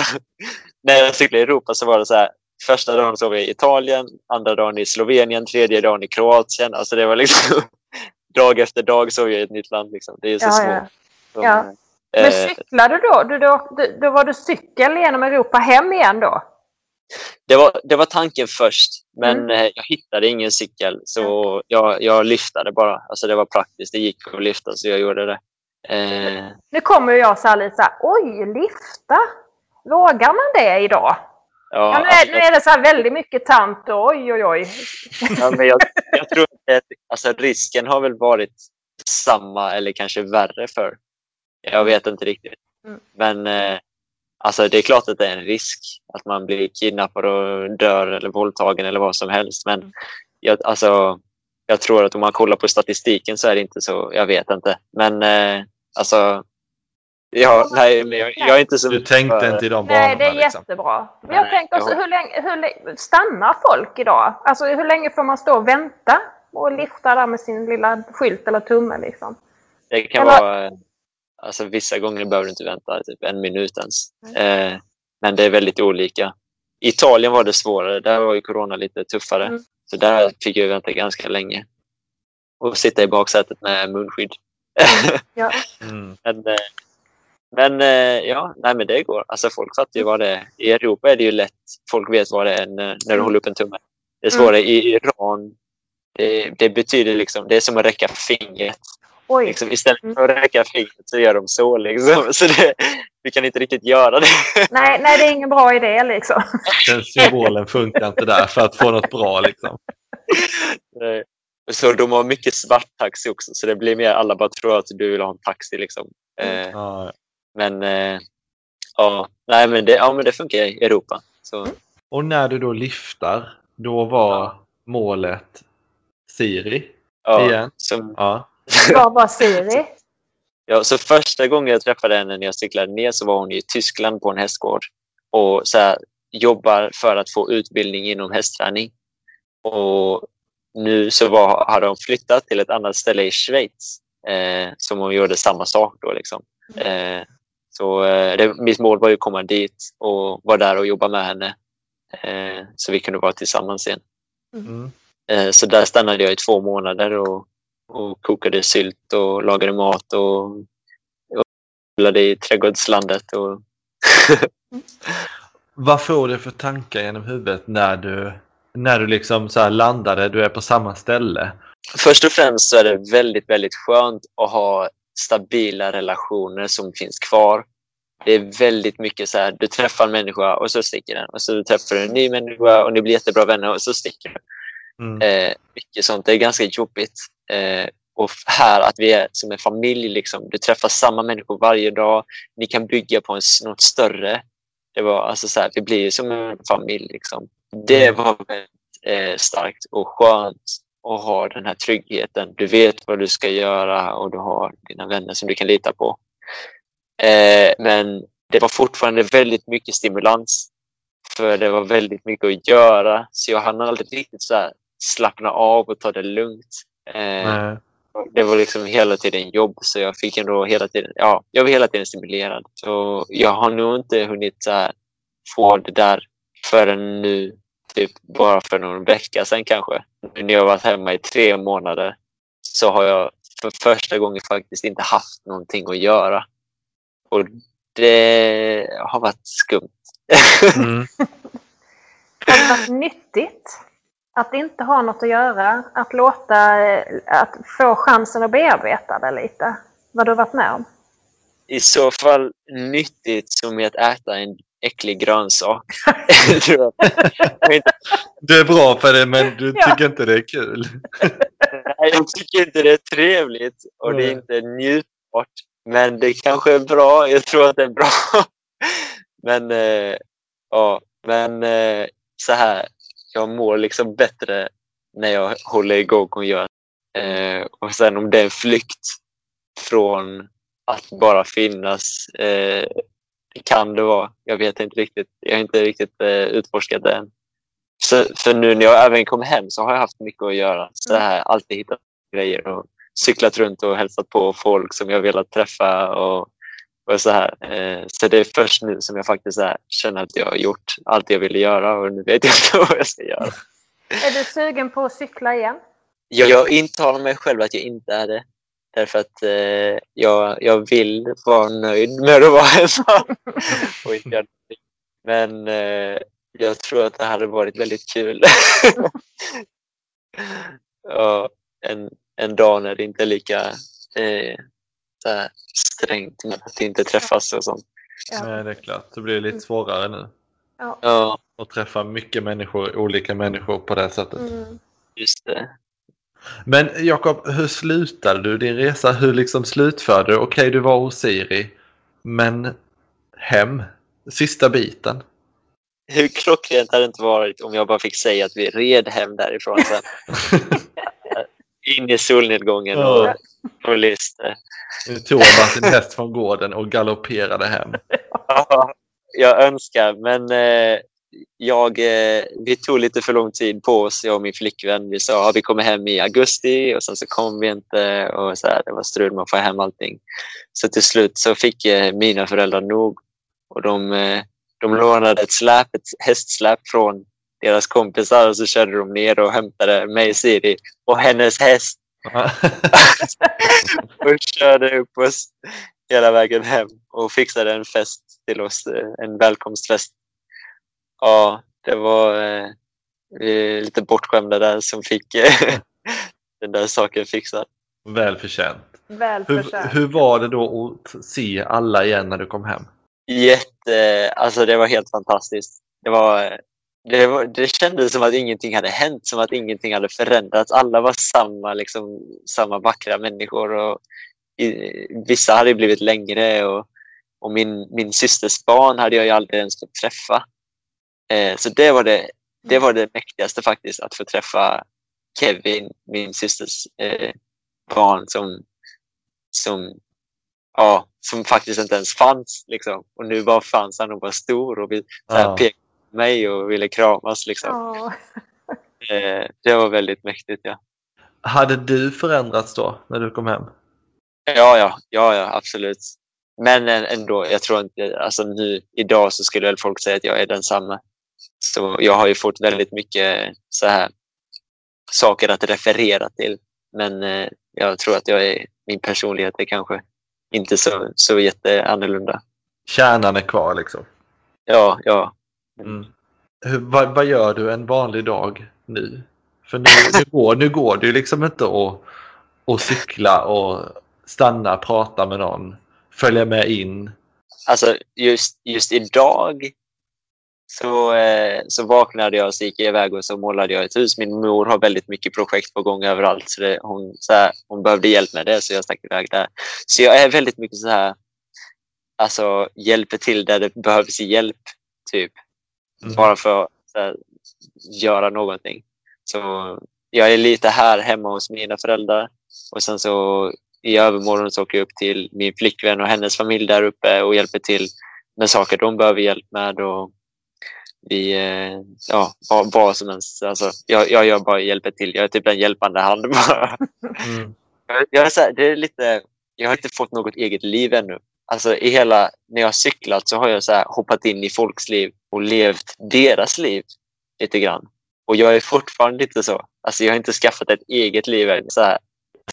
C: när jag cyklade i Europa så var det så här. Första dagen sov jag i Italien, andra dagen i Slovenien, tredje dagen i Kroatien. Alltså det var liksom dag efter dag sov jag i ett nytt land. Liksom. Det är så
D: Ja,
C: små.
D: ja. Ja. Men
C: eh,
D: cyklade du då? Du, då, du, då var du cykel genom Europa hem igen då?
C: det, var, det var tanken först, men
D: Mm.
C: eh, jag hittade ingen cykel så jag, jag lyftade bara. Alltså det var praktiskt, det gick att lyfta så jag gjorde det. Eh,
D: Nu kommer jag så här lite så här, oj, lifta! Vågar man det idag?
C: ja,
D: Ja, nu,
C: alltså,
D: är, nu är det så här väldigt mycket tant och oj, oj, oj.
C: Ja, men jag, jag tror att alltså, risken har väl varit samma eller kanske värre för. Jag vet inte riktigt.
D: Mm.
C: Men eh, alltså, det är klart att det är en risk att man blir kidnappad och dör eller våldtagen eller vad som helst. Men jag, alltså, jag tror att om man kollar på statistiken så är det inte så. Jag vet inte. Men eh, alltså, ja, nej, men jag, jag är inte så
B: Du tänkte inte i de banorna.
D: Nej, det är
B: liksom.
D: jättebra. Men jag
C: Nej,
D: tänker också, hur länge, hur länge stannar folk idag? Alltså hur länge får man stå och vänta och lifta där med sin lilla skylt eller tumme liksom?
C: Det kan
D: Eller-
C: vara... eh, Alltså, vissa gånger behöver du inte vänta typ en minut ens. Eh, men det är väldigt olika. I Italien var det svårare. Där var ju corona lite tuffare.
D: Mm.
C: Så där fick jag vänta ganska länge. Och sitta i baksätet med munskydd.
D: Ja.
B: Mm.
C: men eh, men eh, ja, nej, men det går. Alltså, folk fattar ju vad det är. I Europa är det ju lätt. Folk vet vad det är när, när du håller upp en tumme. Det är svårare i Iran. Det, det betyder liksom, det är som att räcka fingret.
D: Oj.
C: Liksom, istället
D: Mm.
C: för att räcka fingret så gör de så. Liksom. så det, vi kan inte riktigt göra det.
D: Nej, nej, det är ingen bra idé liksom.
B: Den symbolen funkar inte där för att få något bra. Liksom.
C: Eh, Så de har mycket svart taxi också, så det blir mer alla bara tror att du vill ha en taxi. Liksom. Eh,
B: Ja.
C: Men eh, ja, nej, men det, ja, men det funkar i Europa. Så,
B: Och när du då lyftar, då var målet Siri
C: ja,
B: igen.
C: så,
B: Ja.
D: Vad var Siri?
C: ja, så första gången jag träffade henne när jag cyklade ner så var hon i Tyskland på en hästgård och så här, jobbar för att få utbildning inom hästträning. Och nu så var, hade hon flyttat till ett annat ställe i Schweiz eh, som hon gjorde samma sak då. Liksom. Eh, så eh, det, mitt mål var ju att komma dit och vara där och jobba med henne eh, så vi kunde vara tillsammans igen.
B: Mm.
C: Eh, så där stannade jag i två månader och, och kokade sylt och lagade mat och, och odlade i trädgårdslandet. Och,
B: Vad får du för tankar genom huvudet när du, när du liksom så landade, du är på samma ställe?
C: Först och främst så är det väldigt, väldigt skönt att ha stabila relationer som finns kvar. Det är väldigt mycket så här, du träffar en människa och så sticker den. Och så träffar du en ny människa och ni blir jättebra vänner och så sticker den.
B: Mm.
C: Eh, mycket sånt. Det är ganska jobbigt. Eh, och här att vi är som en familj. Liksom. Du träffar samma människor varje dag. Ni kan bygga på en, något större. Det var alltså så här, vi blir som en familj. Liksom. Det var väldigt eh, starkt och skönt att ha den här tryggheten. Du vet vad du ska göra och du har dina vänner som du kan lita på. Eh, men det var fortfarande väldigt mycket stimulans. För det var väldigt mycket att göra. Så jag hann aldrig riktigt så här slappna av och ta det lugnt. Eh, det var liksom hela tiden jobb så jag fick ändå hela tiden, ja, jag var hela tiden stimulerad. Så jag har nog inte hunnit här, få det där förrän nu, typ bara för någon vecka sedan kanske. Nu när jag varit hemma i tre månader så har jag för första gången faktiskt inte haft någonting att göra. Och det har varit skumt.
B: Mm.
D: Har det varit nyttigt att inte ha något att göra? Att låta, eh, att få chansen att bearbeta det lite? Vad du varit med om?
C: I så fall nyttigt som i att äta en äcklig grönsak.
B: Du är bra för det men du
D: Ja.
B: tycker inte det är kul.
C: Nej, jag tycker inte det är trevligt och det är inte njutbart. Men det kanske är bra. Jag tror att det är bra. Men, eh, ja, men eh, så här. Jag mår liksom bättre när jag håller igång och gör. Eh, och sen om det är en flykt från att bara finnas. Eh, kan det vara. Jag vet inte riktigt. Jag har inte riktigt eh, utforskat det än. Så, för nu när jag även kom hem så har jag haft mycket att göra. Så här, alltid hittat grejer och cyklat runt och hälsat på folk som jag velat träffa och, Och så, här. Eh, så det är först nu som jag faktiskt här, känner att jag har gjort allt jag ville göra och nu vet jag inte vad jag ska göra.
D: Är du sugen på att cykla igen?
C: Jag, jag intalar mig själv att jag inte är det. Därför att eh, jag, jag vill vara nöjd med att vara hemma. och inte göra. Men eh, jag tror att det hade varit väldigt kul. ja, en, en dag när det inte är lika eh, strängt med att inte träffas och sånt.
D: Ja.
B: Nej, det är klart. Det blir lite svårare nu.
D: Ja.
C: Ja,
B: Att träffa mycket människor, olika människor på det sättet.
D: Mm.
C: just det.
B: Men Jakob, hur slutade du din resa? Hur liksom slutförde du? Okej, du var hos Siri, men hem, sista biten.
C: Hur klockrent hade det inte varit om jag bara fick säga att vi red hem därifrån sen. In i solnedgången och, och lyste.
B: Nu tog han sin häst från gården och galopperade hem.
C: Ja, jag önskar, men eh, jag, eh, vi tog lite för lång tid på oss, jag och min flickvän. Vi sa att vi kommer hem i augusti och sen så kom vi inte. Och så här, det var strul med att få hem allting. Så till slut så fick eh, mina föräldrar nog och de, eh, de lånade ett släp, ett hästsläp från deras kompisar och så körde de ner och hämtade mig, Siri och hennes häst och körde upp oss hela vägen hem och fixade en fest till oss, eh, en välkomstfest. Ja, det var eh, lite bortskämda där som fick eh, den där saken fixad.
B: Välförtjänt.
D: Väl
B: Hur, hur var det då att se alla igen när du kom hem?
C: Jätte, alltså det var helt fantastiskt. Det var, det, var, det kändes som att ingenting hade hänt, som att ingenting hade förändrats. Alla var samma, liksom, samma vackra människor. Och i, vissa hade blivit längre och, och min, min systers barn hade jag aldrig ens fått träffa. Eh, så det var det, det var det mäktigaste faktiskt, att få träffa Kevin, min systers eh, barn som, som ja, som faktiskt inte ens fanns. Liksom. Och nu bara fanns han och var stor och vi, så här,
B: Ja.
C: Mig och ville kramas. Liksom. Eh, det var väldigt mäktigt. Ja.
B: Hade du förändrats då när du kom hem?
C: Ja, ja, ja, ja, absolut. Men ä- ändå, jag tror inte, alltså nu idag så skulle väl folk säga att jag är densamma. Så jag har ju fått väldigt mycket så här saker att referera till. Men eh, jag tror att jag är, min personlighet är kanske inte så, så jätteannorlunda.
B: Kärnan är kvar liksom.
C: Ja, ja.
B: Mm. Hur, vad, vad gör du en vanlig dag nu? För nu, nu, går, nu går det ju liksom inte att, att cykla och stanna, prata med någon, följa med in.
C: Alltså just, just idag så, eh, så vaknade jag och så gick jag iväg och så målade jag ett hus. Min mor har väldigt mycket projekt på gång överallt så, det, hon, så här, hon behövde hjälp med det så jag stack iväg där. Så jag är väldigt mycket så här, alltså hjälper till där det behövs hjälp, typ.
B: Mm.
C: Bara för att här, göra någonting. Så jag är lite här hemma hos mina föräldrar och sen så i övermorgon så åker jag upp till min flickvän och hennes familj där uppe och hjälper till med saker de behöver hjälp med. Och vi, eh, ja, vad, som helst. Alltså, jag, jag gör bara hjälper till. Jag är typ en hjälpande hand bara.
B: Mm.
C: Jag, jag, är här, det är lite, jag har inte fått något eget liv ännu. Alltså, i hela, när jag har cyklat så har jag så här, hoppat in i folks liv och levt deras liv lite grann. Och jag är fortfarande lite så. Alltså, jag har inte skaffat ett eget liv än. Så här,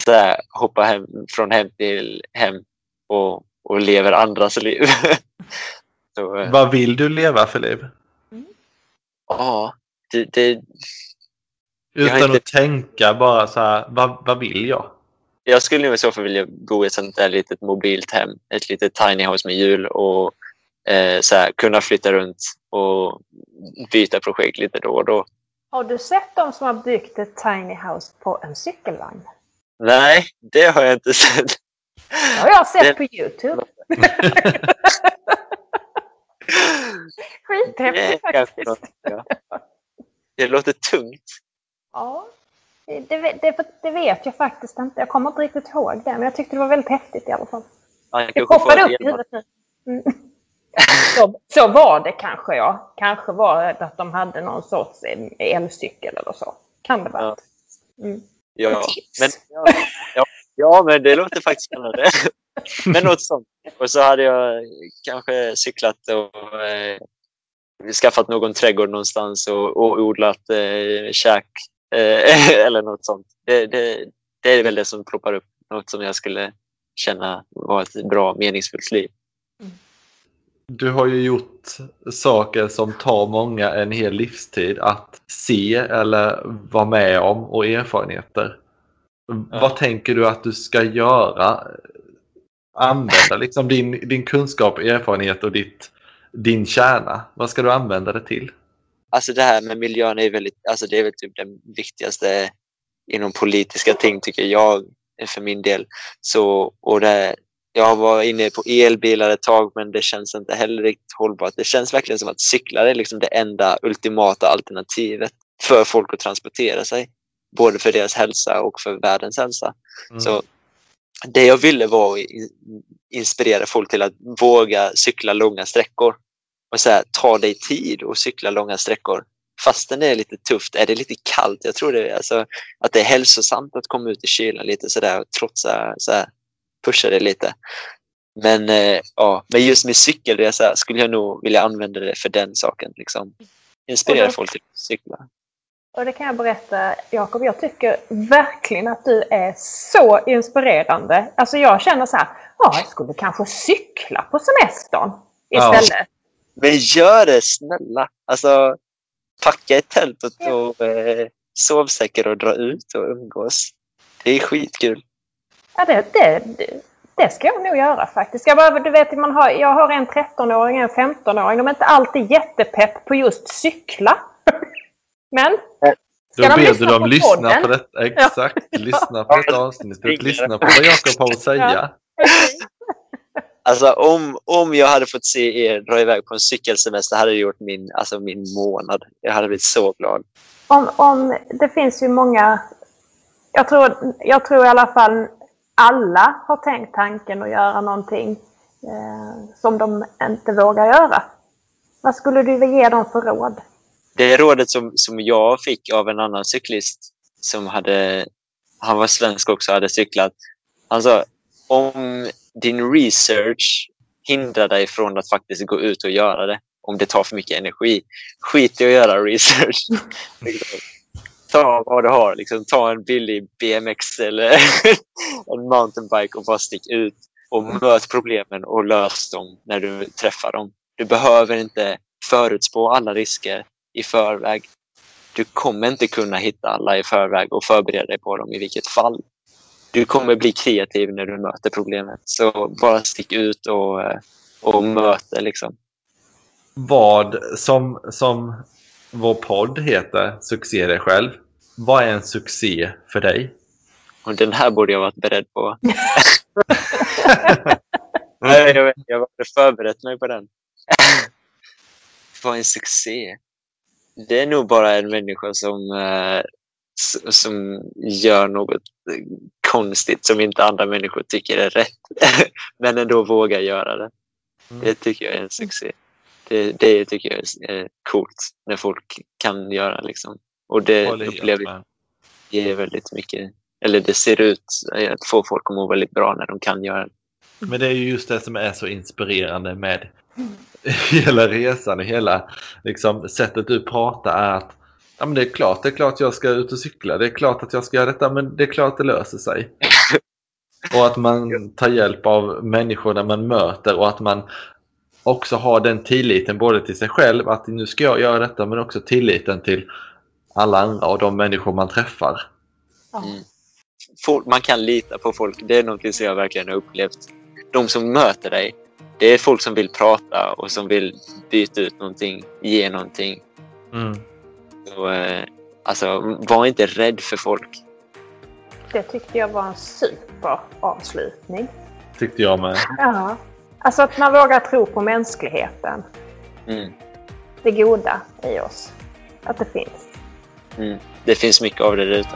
C: så här, hoppa hem, från hem till hem och, och lever andras liv. så, eh,
B: Vad vill du leva för liv?
C: ja, det, det,
B: Utan
C: inte-
B: att tänka bara så här, vad, vad vill jag?
C: jag skulle nog i så fall vilja bo i ett sånt där litet mobilt hem. Ett litet tiny house med hjul och eh, så här, kunna flytta runt och byta projekt lite då och då.
D: Har du sett de som har byggt ett tiny house på en cykelvagn?
C: Nej, det har jag inte sett.
D: Det har jag sett
C: Det-
D: på Youtube. Skithäftigt faktiskt.
C: ja. det låter tungt.
D: Ja, det, det, det, vet jag faktiskt inte. Jag kommer inte riktigt ihåg det, men jag tyckte det var väldigt häftigt i alla fall.
C: Man
D: Det poppade upp i huvudet nu. Mm. Så, så var det kanske, ja. Kanske var det att de hade någon sorts elcykel eller så. Kan det vara.
C: Ja.
D: Mm.
C: Ja, men, ja, ja, ja, men det låter faktiskt spännande. Men något sånt. Och så hade jag kanske cyklat och eh, skaffat någon trädgård någonstans och, och odlat eh, käk eh, eller något sånt. Det, det, det är väl det som ploppar upp. Något som jag skulle känna var ett bra meningsfullt liv.
B: Du har ju gjort saker som tar många en hel livstid att se eller vara med om och erfarenheter.
C: Ja.
B: Vad tänker du att du ska göra? Använda liksom din, din kunskap, erfarenhet och ditt, din kärna. Vad ska du använda det till?
C: Alltså det här med miljön är väldigt, alltså det är väl typ den viktigaste inom politiska ting tycker jag för min del. Så, och det, jag var inne på elbilar ett tag men det känns inte heller riktigt hållbart. Det känns verkligen som att cyklar är liksom det enda ultimata alternativet för folk att transportera sig. Både för deras hälsa och för världens hälsa.
B: Mm.
C: Så det jag ville var att in- inspirera folk till att våga cykla långa sträckor. Och så här, ta dig tid och cykla långa sträckor. Fastän det är lite tufft, är det lite kallt. Jag tror det alltså, att det är hälsosamt att komma ut i kylan lite sådär och trotsa, så här, pusha det lite. Men, eh, ja, men just med cykelresa skulle jag nog vilja använda det för den saken. Liksom. Inspirera
D: då-
C: folk till att cykla.
D: Och det kan jag berätta, Jakob, jag tycker verkligen att du är så inspirerande. Alltså jag känner så här, ja, jag skulle kanske cykla på semestern
B: Ja.
D: istället.
C: Men gör det snälla! Alltså, packa ett tält och, och eh, sovsäckar och dra ut och umgås. Det är skitkul.
D: Ja, det, det, det, ska jag nog göra faktiskt. Jag, bara, du vet, man har, jag har en 13-åring och en 15-åring. De är inte alltid jättepepp på just cykla. Men
B: Då
D: Ska de
B: ber
D: lyssna
B: du dem
D: på
B: lyssna på detta. Exakt, lyssna på detta avsnittet. Lyssna på vad Jakob har att säga.
C: Alltså om, om jag hade fått se er dra iväg på en cykelsemester hade det gjort min, alltså min månad. Jag hade blivit så glad.
D: om, om det finns ju många... Jag tror, jag tror i alla fall alla har tänkt tanken att göra någonting eh, som de inte vågar göra. Vad skulle du vilja ge dem för råd?
C: Det rådet som, som jag fick av en annan cyklist som hade, han var svensk också, hade cyklat. Han sa, om din research hindrar dig från att faktiskt gå ut och göra det, om det tar för mycket energi, skit i att göra research. Ta vad du har, liksom, ta en billig BMX eller en mountainbike och bara stick ut och möt problemen och lös dem när du träffar dem. Du behöver inte förutspå alla risker i förväg. Du kommer inte kunna hitta alla i förväg och förbereda dig på dem i vilket fall. Du kommer bli kreativ när du möter problemet. Så bara stick ut och, och möt det. Liksom.
B: Vad som, som vår podd heter, Succé dig själv. Vad är en succé för dig?
C: Och den här borde jag varit beredd på. Nej, jag, vet, jag hade förberett mig på den. Vad är en succé? Det är nog bara en människa som, eh, som gör något konstigt som inte andra människor tycker är rätt. Men ändå vågar göra det. Det tycker jag är en succé. Det, det tycker jag är coolt när folk kan göra. Liksom. Och det upplever jag ger väldigt mycket, eller det ser ut att få folk att må väldigt bra när de kan göra det.
B: Men det är ju just det som är så inspirerande med hela resan och hela liksom, sättet du pratar är att ja, men det är klart, det är klart jag ska ut och cykla, det är klart att jag ska göra detta, men det är klart det löser sig. och att man tar hjälp av människorna man möter och att man också har den tilliten både till sig själv att nu ska jag göra detta men också tilliten till alla andra och de människor man träffar.
C: Mm. Folk, man kan lita på folk. Det är något som jag verkligen har upplevt. De som möter dig, det är folk som vill prata och som vill byta ut någonting, ge någonting.
B: Mm.
C: Så, eh, alltså, var inte rädd för folk.
D: Det tyckte jag var en superavslutning.
B: Tyckte jag med.
D: Ja. Alltså att man vågar tro på mänskligheten.
C: Mm.
D: Det goda i oss. Att det finns.
C: Mm. Det finns mycket av det där ute.